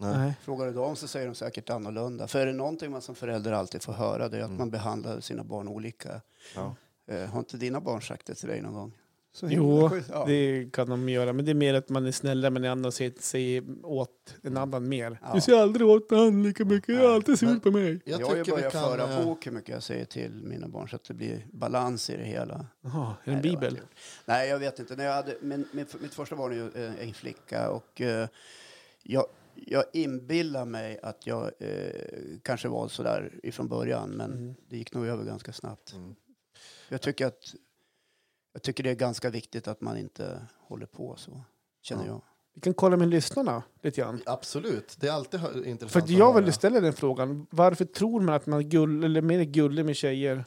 Nej. nej. Frågar du dem så säger de säkert annorlunda. För är det någonting man som förälder alltid får höra det är att Mm. man behandlar sina barn olika. Ja. Eh, har inte dina barn sagt det till dig någon gång? Så Jo, ja. det kan de göra. Men det är mer att man är snällare men den andra säger, säger åt en annan mer. Ja. Du ser aldrig åt han lika mycket, du är alltid sur på mig. Jag Jag har ju börjat kan... föra eh, bok hur mycket jag säger till mina barn så att det blir balans i det hela. Jaha, är det en det jag bibel? gjort. Nej, jag vet inte. När jag hade, min, min, mitt första barn är ju eh, en flicka och eh, jag, jag inbillar mig att jag eh, kanske var så där ifrån början men Mm. det gick nog över ganska snabbt. Mm. Jag tycker att jag tycker det är ganska viktigt att man inte håller på så, känner Ja. jag. Vi kan kolla med lyssnarna lite grann. Absolut, det är alltid hö- intressant För att att jag höra. vill ställa den frågan. Varför tror man att man är gull, eller mer gullig med tjejer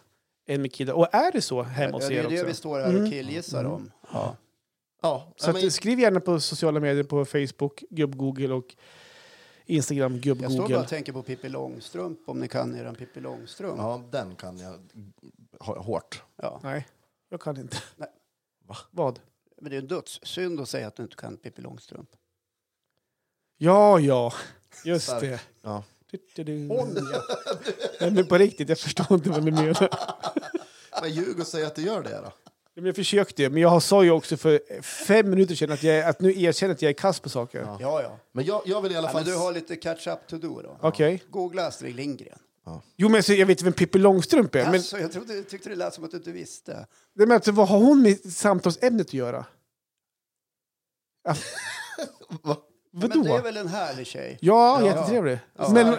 än med killar? Och är det så hemma hos Ja, det er är det också? vi står här Mm. och killgissar Mm. om. Ja. Ja, Så men, att, skriv gärna på sociala medier på Facebook, gubb-google och Instagram, Jag står bara gubb-google. och tänker på Pippi Långstrump, om ni kan eran Pippi Långstrump. ja, den kan jag h- hårt. Ja. Nej, jag kan inte. Nej. Va? Vad? Men det är en dödssynd att säga att du inte kan Pippi Långstrump. Ja, ja. Just Stark. det. Ja. Du-du-du. Nej, men på riktigt, jag förstår inte vad ni menar. Men ljug och säg att du gör det då. Men Jag försökte, men jag sa ju också för fem minuter sedan att, jag, att nu erkänner att jag är kass på saker. Ja. Ja, ja. Men jag, jag vill i alla ja fall... men du har lite catch up to do då. Okej. Googla Astrid Lindgren. Jo, men jag vet vem Pippi Långstrump är. Men, Alltså, jag trodde, tyckte det lät som att du inte visste. det men alltså, vad har hon med samtalsämnet att göra? Ja, Va? Men vadå? det är väl en härlig tjej? Ja, Ja. jättetrevlig. Ja. Men.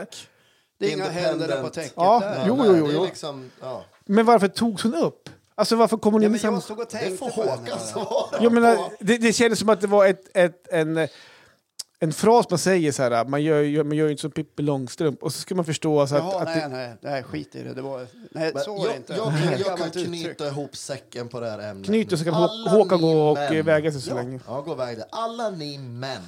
Det är inga händer där på täcket Ja, där. jo, nej, jo, jo, det är jo. Liksom, ja. men varför togs hon upp? Alltså varför kom hon Ja, in i samma... jag stod och Det tänkte får på henne. Håkan svara Jag menar, på. det, det kändes som att det var ett, ett, en, en fras man säger så här, man gör, man gör ju inte som Pippi Långstrump. Och så ska man förstå alltså att, Jaha, att nej, det, nej, nej, skit i det. det var, nej, Men så var det inte. jag, jag, jag kan knyta uttryck. ihop säcken på det här ämnet. Knyt och så kan Alla Håkan gå och män- eh, väga sig så ja, länge. Ja, gå väg det. Alla ni män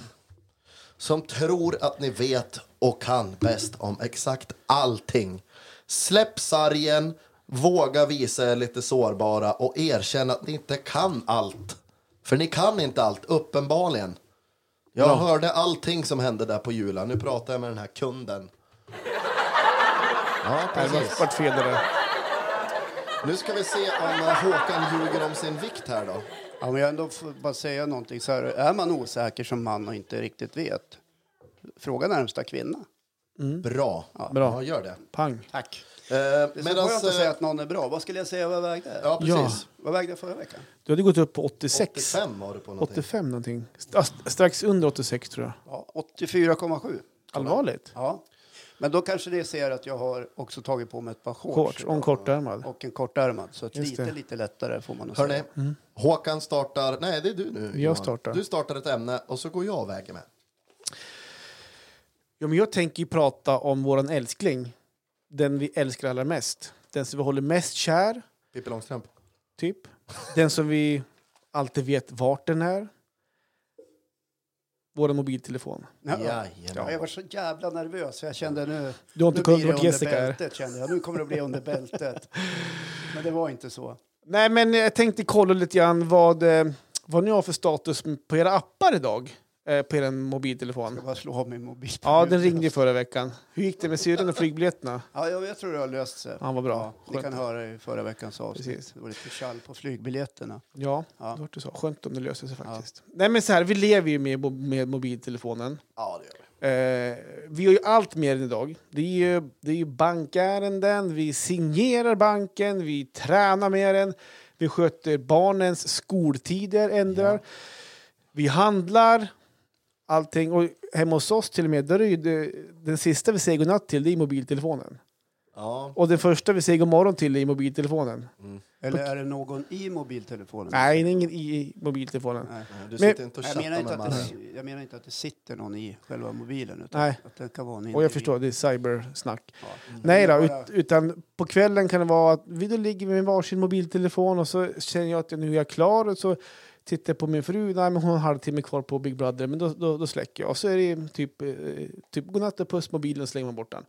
som tror att ni vet och kan bäst om exakt allting. Släpp sargen, våga visa er lite sårbara och erkänna att ni inte kan allt. För ni kan inte allt, uppenbarligen. Jag Ja. hörde allting som hände där på julen. Nu pratar jag med den här kunden. Ja, precis. var- vart fel det. Nu ska vi se om eh, Håkan ljuger om sin vikt här då. Ja, men jag ändå får bara säga någonting så här. Är man osäker som man och inte riktigt vet, fråga närmsta kvinna. Bra. Bra. Ja, gör det. Pang. Tack. Eh, Det är så medans, skönt att säga eh, att någon är bra. Vad skulle jag säga vad jag vägde? Ja, precis. Ja. Vad vägde jag förra veckan? Du hade gått upp på 86. 85 var du på någonting. 85 någonting. Strax under 86 tror jag. Ja, 84,7. Allvarligt? Ja. Men då kanske det ser att jag har också tagit på mig ett par shorts. Shorts och en kortärmad. Och en kortärmad. Så att lite, lite lättare får man nog säga. Håkan startar... Nej, det är du nu. Johan. startar. Du startar ett ämne och så går jag och väger med. Ja, men jag tänker ju prata om våran älskling. Den vi älskar allra mest. Den som vi håller mest kär, Pippi Långstrump. typ. Den som vi alltid vet vart den är. Vår mobiltelefon. Ja. Ja, jag var så jävla nervös. Jag kände nu... Du har inte nu kunnat under Jessica bältet, kände jag. Nu kommer det bli under bältet. Men det var inte så. Nej, men jag tänkte kolla lite grann vad, eh, vad ni har för status på era appar idag. Eh, på er mobiltelefon. Jag bara slå av min mobil. Ja, den ringde ju förra veckan. Hur gick det med syrran och flygbiljetterna? Ja, jag, jag tror det har löst sig. Ja, vad bra. Ja, ni kan höra i förra veckans avsnitt. Precis. Det var lite tjall på flygbiljetterna. Ja, Ja. det var det så. Skönt om det löser sig faktiskt. Nej, men så här, vi lever ju med, med mobiltelefonen. Ja, det gör vi. Eh, vi gör ju allt mer än idag. Det är ju, det är ju bankärenden, vi signerar banken, vi tränar med den, vi sköter barnens skoltider, ändrar. Vi handlar, allting. Och hemma hos oss till och med, där är ju det, den sista vi säger godnatt till, det är mobiltelefonen. Ja. Och den första vi säger god morgon till är mobiltelefonen. Eller är det någon i mobiltelefonen? Nej, det är ingen i mobiltelefonen. Nej. Du Men- sitter inte och Jag, menar inte att det, jag menar inte att det sitter någon i själva mobilen. Utan Nej. Att det kan vara en Och jag förstår, det är cybersnack. Ja. Nej då, ut, utan på kvällen kan det vara att vi då ligger med varsin mobiltelefon och så känner jag att nu är jag klar och så tittar jag på min fru, nej men hon har en halvtimme kvar på Big Brother, men då, då, då släcker jag. Och så är det typ, eh, typ godnatt och puss, mobilen slänger man bort den.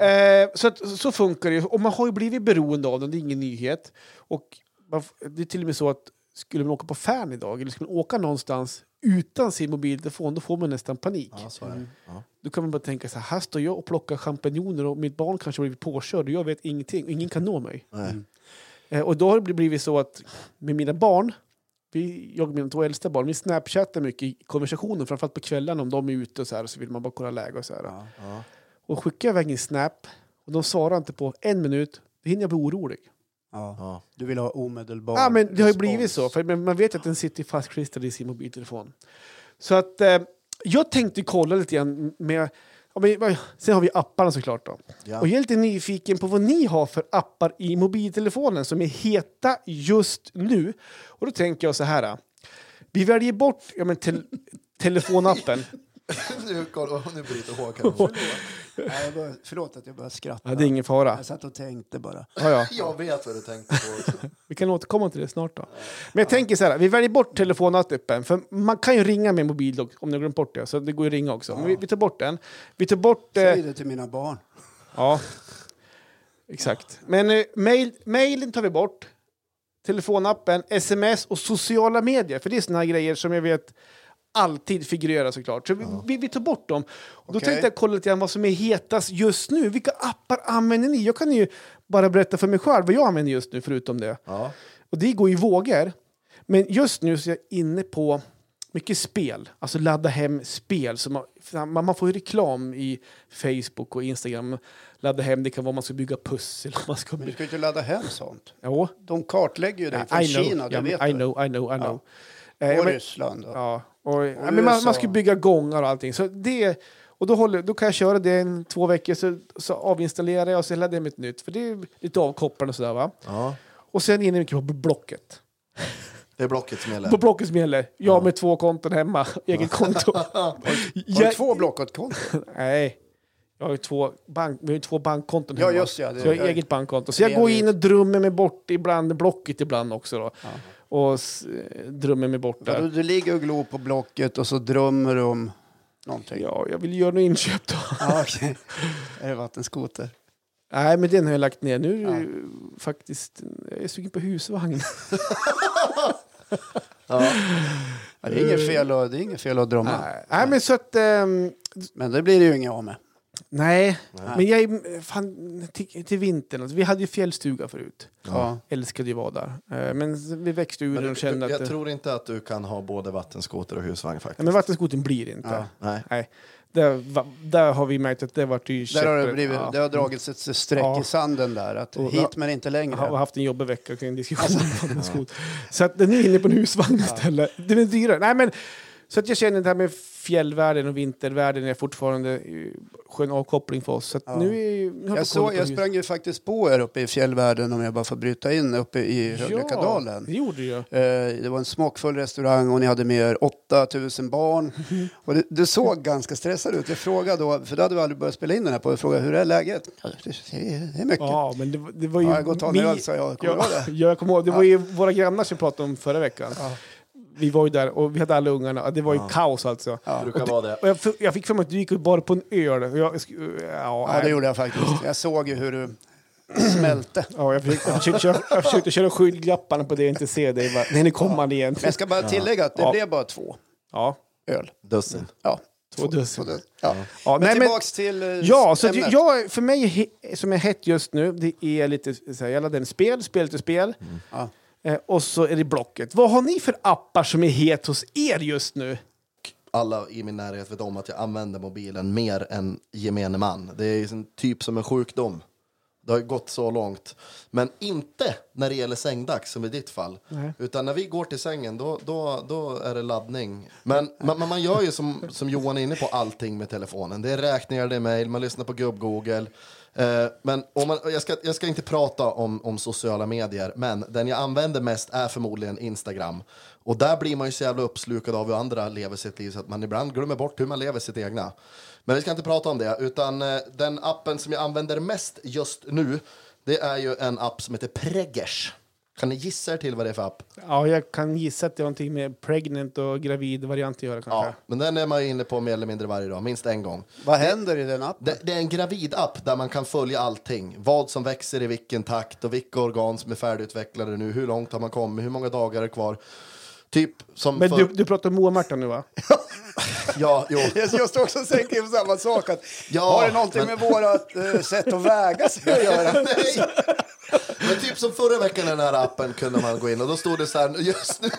eh, så, att, så funkar det. Och man har ju blivit beroende av den, det är ingen nyhet. Och man, det är till och med så att skulle man åka på färd idag, eller skulle man åka någonstans utan sin mobiltelefon, då får man nästan panik. Ja, det. Ja. Då kan man bara tänka så här, här står jag och plockar champinjoner och mitt barn kanske har blivit påkörd och jag vet ingenting och ingen kan nå mig. Nej. Eh, och då har det blivit så att med mina barn, vi, jag och mina två äldsta barn, vi snapchattar mycket i konversationer, framförallt på kvällarna om de är ute och så här, så vill man bara kolla läge och så här. Ja. Ja. Och skickar jag iväg en snap och de svarar inte på en minut, då hinner jag bli orolig. Ja. Ja. Du vill ha omedelbar Ja, men det har ju respons. blivit så, för man vet att den sitter fastklistrad i sin mobiltelefon. Så att eh, jag tänkte kolla lite grann med, men, sen har vi apparna såklart då. Ja. Och jag är lite nyfiken på vad ni har för appar i mobiltelefonen som är heta just nu. Och då tänker jag så här. Vi väljer bort ja, men tel telefonappen. nu, kolla, nu bryter Håkan. Nej, jag förlåt att jag började skratta. Ja, det är ingen fara. Jag satt och tänkte bara. Ja, ja. Jag vet vad du tänkte på. också. Vi kan återkomma till det snart då. Men jag tänker så här, vi väljer bort telefonappen. För man kan ju ringa med mobil då, om ni glömt bort det. Så det går ju att ringa också. Men vi, vi tar bort den. Vi tar bort... Eh, Säg det till mina barn. ja, exakt. Men eh, mail, mailen tar vi bort. Telefonappen, sms och sociala medier. För det är såna grejer som jag vet alltid figurerar såklart. Så vi, vi, vi tar bort dem. Och då tänkte jag kolla lite grann vad som är hetast just nu. Vilka appar använder ni? Jag kan ju bara berätta för mig själv vad jag använder just nu förutom det. Ja. Och det går i vågor. Men just nu så är jag inne på mycket spel. Alltså ladda hem spel. Så man, man, får ju reklam i Facebook och Instagram. Ladda hem, det kan vara man ska bygga pussel. Man ska Men du ska ju inte ladda hem sånt. Jo, De kartlägger ju dig från. Kina, det ja, vet I du. know, I know, I know. Eh, Och men- Ryssland. Ja, och, ja, men man, man ska bygga gångar och allting. Så det, och då, håller, då kan jag köra det en, två veckor, så, så avinstallerar jag och så laddar jag hem ett nytt. För det är lite avkopplande och sådär va. ja. Och sen inne mycket på Blocket. Det är Blocket som gäller. På Blocket som gäller. Jag med två konton hemma, eget konto. Har du jag, två Blocket-konton? nej, jag har ju två, bank, vi har ju två bankkonton Ja, hemma. just ja, det- så jag har jag- eget bankkonto. Så jag går in och drömmer mig bort ibland, Blocket ibland också då. Och drömmer mig bort Ja, du, du ligger och glor på Blocket och så drömmer du om någonting. Ja, jag vill göra något inköp då. Ja, okej. Är det vattenskoter? Nej, men den har jag lagt ner. Nu är ju faktiskt... Jag är sugen på husvagn. Ja. Ja, det, är inget fel att, det är inget fel att drömma. Nej, Nej, men så att... ehm, Men det blir det ju inget av med. Nej, men jag. Fan, till, till vintern. Alltså, vi hade ju fjällstuga förut. Ja. Älskade ju vara där. Eh, men vi växte ur den du, och kände jag att... det- tror inte att du kan ha både vattenskoter och husvagn faktiskt. Ja, men vattenskoten blir det inte. Ja. Nej. Nej. Där, va, där har vi märkt att det vart ju Där har det, blivit, Ja. det har dragits ett streck Ja. i sanden där. Att Och- hit men inte Jag längre. har haft en jobbig vecka kring diskussion om vattenskot. Så att den är inne på en husvagn istället. Den är dyrare. Nej, men, så att jag känner det här med fjällvärlden och vintervärlden är fortfarande eh, skön avkoppling för oss. Så Ja. nu är Jag, såg, på jag sprang ju faktiskt på er uppe i fjällvärlden om jag bara får bryta in uppe i Ja, Höglyckadalen. det gjorde jag. Eh, Det var en smockfull restaurang och ni hade med er 8000 barn. Och det, det såg ganska stressat ut. Jag frågade då, för då hade vi aldrig börjat spela in den här på, jag frågade hur är läget? Ja, det, är mycket. Ja, men det, var- det var ju... Ja, jag går och tar en öl, sa jag. Kommer ja, det? ja, jag kommer ihåg. Det var ju våra grannar som pratade om förra veckan. Vi var ju där och vi hade alla ungarna. Det var ju kaos alltså. Det brukar vara det. Och jag, f- jag fick för mig att du gick bara på en öl. Och Jag, sk- ja, Ja, det gjorde jag faktiskt. Jag såg ju hur du smälte. Ja, jag, försökte, jag, försökte köra, jag försökte köra skylglapparna på det jag inte ser dig. Nej, nu kommer man igen. Men jag ska bara tillägga att det Ja. blev bara två Ja, öl. Dussin. Ja, två dussin. Ja. Ja, Men nej, men, tillbaks till eh, ja, så att ämnet. jag, för mig he- som är hett just nu, det är lite så här, jag laddar en spel, spel till spel. Ja. Eh, och så är det Blocket. Vad har ni för appar som är het hos er just nu? Alla i min närhet vet om att jag använder mobilen mer än gemene man. Det är en typ som en sjukdom. Det har gått så långt. Men inte när det gäller sängdags, som i ditt fall. Nej. Utan när vi går till sängen, då, då, då är det laddning. Men man, man gör ju som, som Johan är inne på, allting med telefonen. Det är räkningar, det är mejl, man lyssnar på gubb-google. Eh, men om man, jag, ska, jag ska inte prata om, om sociala medier, men den jag använder mest är förmodligen Instagram. Och där blir man ju så jävla uppslukad av hur andra lever sitt liv så att man ibland glömmer bort hur man lever sitt egna. Men vi ska inte prata om det, utan eh, den appen som jag använder mest just nu, det är ju en app som heter Preggers. Kan ni gissa er till vad det är för app? Ja, jag kan gissa att det har någonting med pregnant och gravid variant att göra kanske. Ja, men den är man ju inne på mer eller mindre varje dag, minst en gång. Vad händer i den appen? Det, det är en gravidapp där man kan följa allting. Vad som växer i vilken takt och vilka organ som är färdigutvecklade nu. Hur långt har man kommit? Hur många dagar är kvar? Typ som Men för... du, du pratar om Moa Marta nu va? Ja, jo. Jag står också och tänker på samma sak. Att Ja, har det någonting men- med vårt eh, sätt att väga sig att göra? Nej. Men typ som förra veckan i den här appen kunde man gå in och då stod det så här, just nu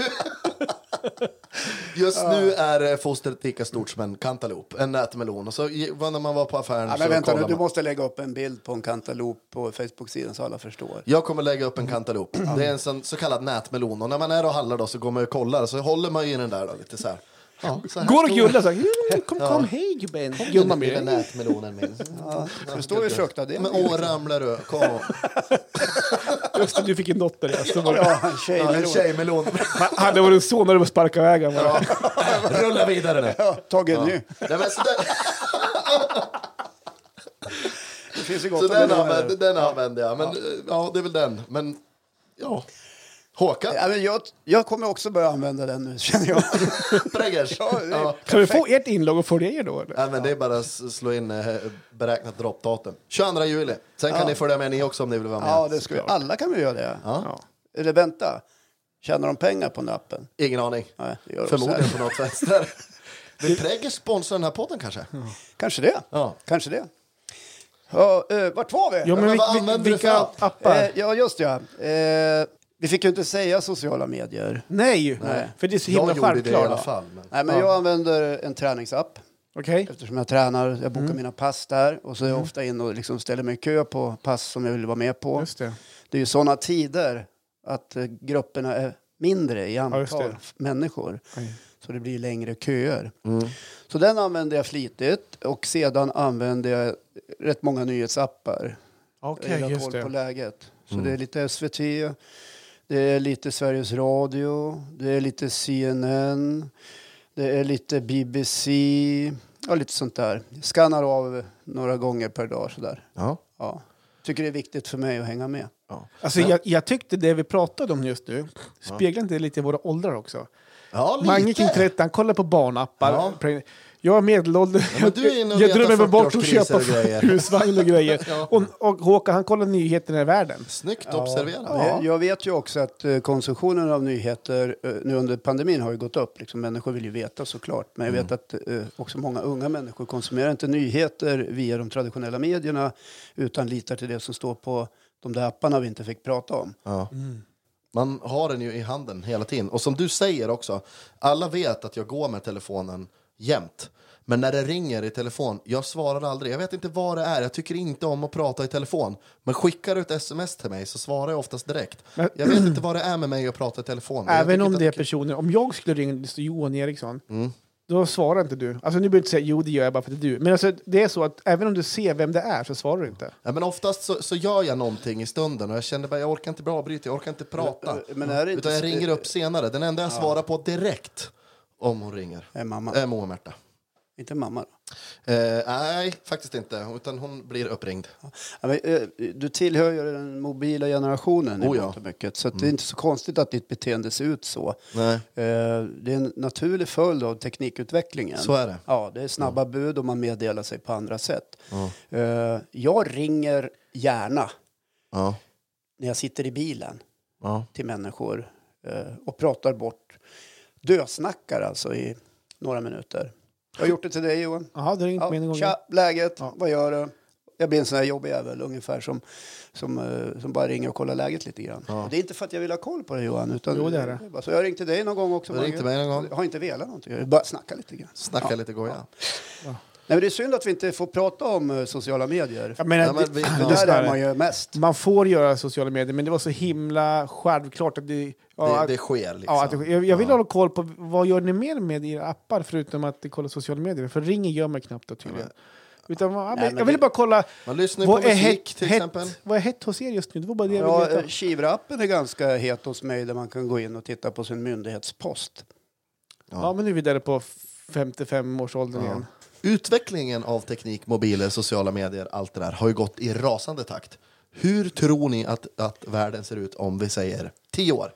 Just nu är eh, fostret lika stort som en kantaloup, en nätmelon. Och så när man var på affären Ja, så men vänta nu, du måste lägga upp en bild på en kantalop på Facebook-sidan så alla förstår. Jag kommer lägga upp en kantaloup. Det är en sån, så kallad nätmelon. Och när man är och handlar då så går man och kollar så håller man i den där då, lite så här. Ja, så Går och gullar så här. "Mm, Kom, kom, hej gubben. Gumman blir det. nätmelonen min. Det står ju fruktad Men åh, ramlar du. Kom. Just det, du fick en dotter. Ja. Så det. Ja, en tjej Ja, tjejmelon. Han hade varit så när du var sparka iväg han bara. Rulla vidare nu. Ja, tagit en ny. Nej, så den, Det finns ju så gott om den, det använder, den använder jag. Men eh, ja, det är väl den. Men ja. Håkan? Ja, men jag, jag kommer också börja använda den nu, känner jag. Preggers? Ja, det- Ja. Kan vi få ert inlogg och följa er då? eller? Nej, men det är bara att slå in eh, beräknat droppdatum. 22 juli. Sen kan Ja. ni följa med ni också om ni vill vara med. Ja, det ska vi. Alla kan vi göra det. Ja. Eller vänta, tjänar de pengar på den appen? Ingen aning. Nej, det gör de Förmodligen på något vänster. Vill Preggers sponsra den här podden kanske? Kanske det. Ja. Kanske det. Ja, eh, vart var vi? Ja, men men vil- vad använder du vilka för app? appar? Eh, ja, just ja. Eh, vi fick ju inte säga sociala medier. Nej, Nej. för det är så Jag himla gjorde det i alla självklart. fall. Men... Nej, men jag använder en träningsapp Okej. eftersom jag tränar. Jag bokar Mm. mina pass där och så är jag ofta in och liksom ställer mig i kö på pass som jag vill vara med på. Just det. Det är ju sådana tider att eh, grupperna är mindre i just antal det. f- människor. Oj. Så det blir längre köer. Mm. Så den använder jag flitigt och sedan använder jag rätt många nyhetsappar. Okej, jag just koll på det. läget. Så Mm. det är lite SVT, det är lite Sveriges Radio, det är lite CNN, det är lite BBC, ja lite sånt där. Skannar av några gånger per dag sådär. Ja. Ja. Tycker det är viktigt för mig att hänga med. Ja. Alltså, jag, jag tyckte det vi pratade om just nu speglar inte det lite våra åldrar också? Ja, lite. Mange kring 30, han kollar på barnappar. Ja. Jag är medelålders. Ja, men du är inne och jag drömmer mig bort och 40-årspriser köpa och grejer. husvagn och grejer. Ja. och, och Håkan han kollar nyheterna i världen. Snyggt observerat. Ja. Jag vet ju också att eh, konsumtionen av nyheter eh, nu under pandemin har ju gått upp. Liksom, människor vill ju veta såklart. Men jag vet att eh, också många unga människor konsumerar inte nyheter via de traditionella medierna utan litar till det som står på de där apparna vi inte fick prata om. Ja. Man har den ju i handen hela tiden. Och som du säger också, alla vet att jag går med telefonen jämt. Men när det ringer i telefon, jag svarar aldrig. Jag vet inte vad det är. Jag tycker inte om att prata i telefon. Men skickar du ett sms till mig så svarar jag oftast direkt. Men- Jag vet inte vad det är med mig att prata i telefon. men Även om det är personer. Om jag skulle ringa det står Johan Eriksson. Mm. Då svarar inte du. Alltså nu behöver du inte säga jo det gör jag bara för att det är du. Men alltså, det är så att även om du ser vem det är så svarar du inte. Ja, men oftast så, så gör jag någonting i stunden och jag känner bara jag orkar inte bra avbryta, jag orkar inte prata. Men är det inte Utan jag ringer upp senare. Den enda jag svarar på direkt om hon ringer Är mamma. är Moa Märta. Inte mamma. Då. Eh, nej, faktiskt inte. Utan hon blir uppringd. Ja, men, eh, du tillhör ju den mobila generationen i Oh ja. mångt och mycket. Så att det är inte så konstigt att ditt beteende ser ut så. Nej. Eh, Det är en naturlig följd av teknikutvecklingen. Så är det. Ja, det är snabba bud och man meddelar sig på andra sätt. Eh, Jag ringer gärna Ja. när jag sitter i bilen Ja. till människor eh, och pratar bort. Dösnackar alltså i några minuter. Jag har gjort det till dig Johan. Jaha, det har ringt Ja, mig en gång. tja, läget? Ja. Vad gör du? Jag blir en sån här jobbig jävel ungefär som, som, eh, som bara ringer och kollar läget lite grann. Ja. Det är inte för att jag vill ha koll på det Johan. Utan Jo, det är det. bara Så jag ringde dig någon gång också. Du ringde Margit. mig någon gång. Jag har inte velat någonting. Jag bara snacka lite grann. Snacka Ja. lite goja. Nej, men det är synd att vi inte får prata om eh, sociala medier. Jag menar, Ja, men det- Det ja. där är man ju mest. Man får göra sociala medier, men det var så himla självklart att det... Ja, Det, det sker liksom. Ja, det, jag, jag vill ha koll på vad gör ni mer med era appar förutom att kolla sociala medier? För ringer gör man knappt då tydligen. Utan, ja, men jag ville bara kolla Man lyssnar vad på är, musik hett, till hett, exempel. vad är hett hos er just nu? Det var bara det Ja. Kivra-appen är ganska het hos mig där man kan gå in och titta på sin myndighetspost. Ja, men nu är vi där på 55-årsåldern Ja. igen. Utvecklingen av teknik, mobiler, sociala medier, allt det där har ju gått i rasande takt. Hur tror ni att, att världen ser ut om vi säger tio år?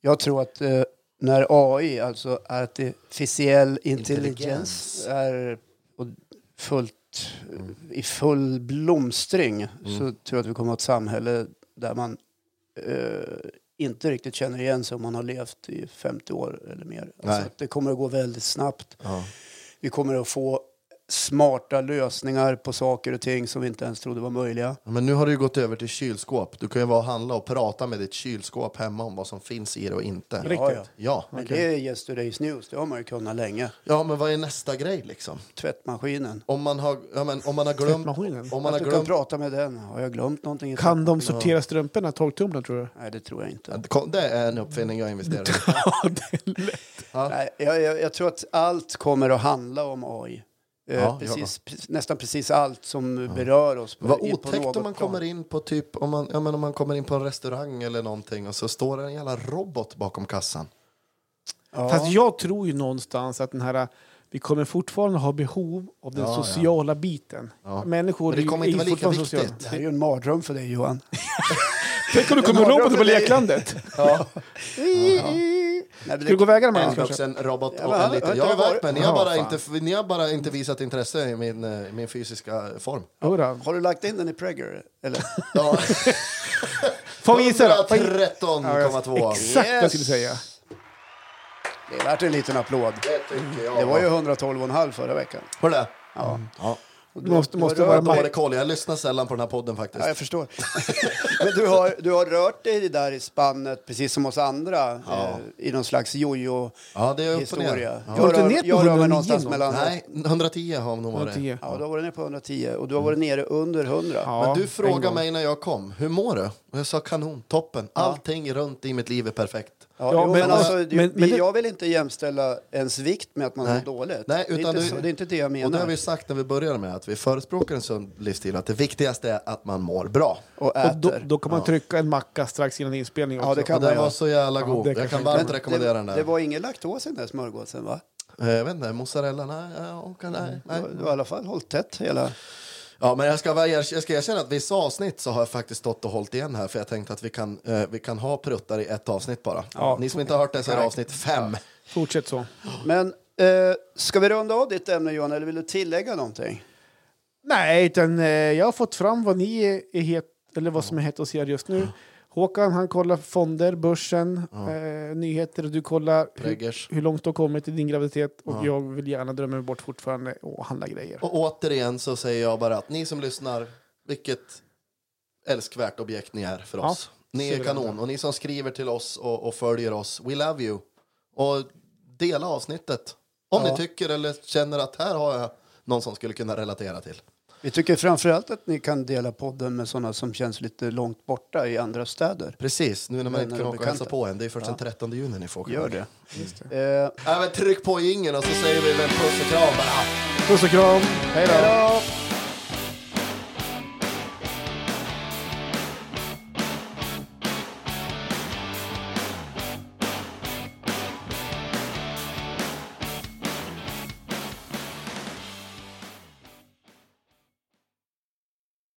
Jag tror att eh, när AI, alltså artificiell intelligens, Intelligens. är fullt, i full blomstring så tror jag att vi kommer att ha ett samhälle där man eh, inte riktigt känner igen sig om man har levt i 50 år eller mer. Alltså det kommer att gå väldigt snabbt. Ja. Vi kommer att få smarta lösningar på saker och ting som vi inte ens trodde var möjliga. Men nu har du ju gått över till kylskåp. Du kan ju vara och handla och prata med ditt kylskåp hemma om vad som finns i det och inte. Riktigt? Ja, ja. Ja. Men det är yesterday's news, det har man ju kunnat länge. ja, men vad är nästa grej liksom? Tvättmaskinen. Om man har, ja, men, om man har glömt... Tvättmaskinen? Om man Att har du kan glömt prata med den. Har jag glömt någonting? Kan de sortera strumporna 12 tumlar tror du? Nej, det tror jag inte. det är en uppfinning jag investerar i. Ja, det är lätt. Nej, jag, jag, jag tror att allt kommer att handla om AI. Eh, Ja, precis, pre- nästan precis allt som berör oss. på- Vad otäckt något om man plan. kommer in på typ om man, ja, men om man kommer in på en restaurang eller någonting och så står det en jävla robot bakom kassan. Ja. Fast jag tror ju någonstans att den här, vi kommer fortfarande ha behov av den Ja, ja. sociala biten. Ja. Människor Men det kommer är ju inte vara lika fortfarande sociala. viktigt. Det här är ju en mardröm för dig Johan. Tänk om du kommer Ja, roboten på leklandet. Ja. Ska du gå vägarna med En kanske? vuxen robot och en har- liten. Jag har varit med, ni har, bara inte, ni har bara inte visat intresse i min, eh, min fysiska form. Jodå. Har du lagt in den i Pregger? Eller? Ja. Får vi gissa då? Får vi- 113,2. Exakt vad jag skulle säga. Det är värt en liten applåd. Det tycker jag. Det var ju 112,5 förra veckan. Var det det? Ja. Ja. Och Du måste- du måste har vara. Dålig koll, jag lyssnar sällan på den här podden faktiskt. Ja, jag förstår. Men du har, du har rört dig där i spannet, precis som oss andra, eh, i någon slags jojo-historia. Ja, det är upp och ner. Ja. Jag, Var du ner på jag rör mig 109 någonstans någon? mellan... Nej, 110 har nog varit. 110. Ja, du har varit nere på 110 och du har varit nere under 100. Ja, Men du frågade mig när jag kom, hur mår du? Och jag sa kanon, toppen. Allting runt i mitt liv är perfekt. Ja, Ja, jo, men- men, alltså, men- det- men det- jag vill inte jämställa ens vikt med att man mår dåligt. Nej, det, är utan inte du- så, det är inte det jag Och det menar. har vi sagt när vi började med att vi förespråkar en sund livsstil. Att det viktigaste är att man mår bra. Och Och äter. då, då kan man trycka en macka strax innan inspelning också. Ja, det kan Och den var så jävla god. det jag kan inte- varmt Men rekommendera det, den där. det var ingen laktos i den där smörgåsen va? Eh, Jag vet inte, mozzarella? Nej, ja, kan, nej, Du nej. har- Du har i alla fall hållit tätt hela... Ja, men jag ska, vara- jag ska erkänna att vissa avsnitt så har jag faktiskt stått och hållit igen här för jag tänkte att vi kan, eh, vi kan ha pruttar i ett avsnitt bara. Ja. Ni som inte har hört det så är det avsnitt fem. Fortsätt så. Men eh, ska vi runda av ditt ämne Johan, eller vill du tillägga någonting? Nej, utan eh, jag har fått fram vad ni är, är het, eller vad som är hett hos er just nu. Håkan han kollar fonder, börsen, eh, nyheter och du kollar hur, hur långt du har kommit i din graviditet. Och jag vill gärna drömma mig bort fortfarande och handla grejer. Och återigen så säger jag bara att ni som lyssnar, vilket älskvärt objekt ni är för Ja, oss. Ni är kanon och ni som skriver till oss och, och följer oss, we love you. Och dela avsnittet om Ja. ni tycker eller känner att här har jag någon som skulle kunna relatera till. Vi tycker framförallt att ni kan dela podden med sådana som känns lite långt borta i andra städer. Precis, nu när man inte kan åka och hälsa på en. Det är först den 13 juni ni får åka Gör iväg. det. Eh, Ja, men tryck på jingeln och så säger vi väl puss och kram bara. Puss och kram! Hej då! hej då!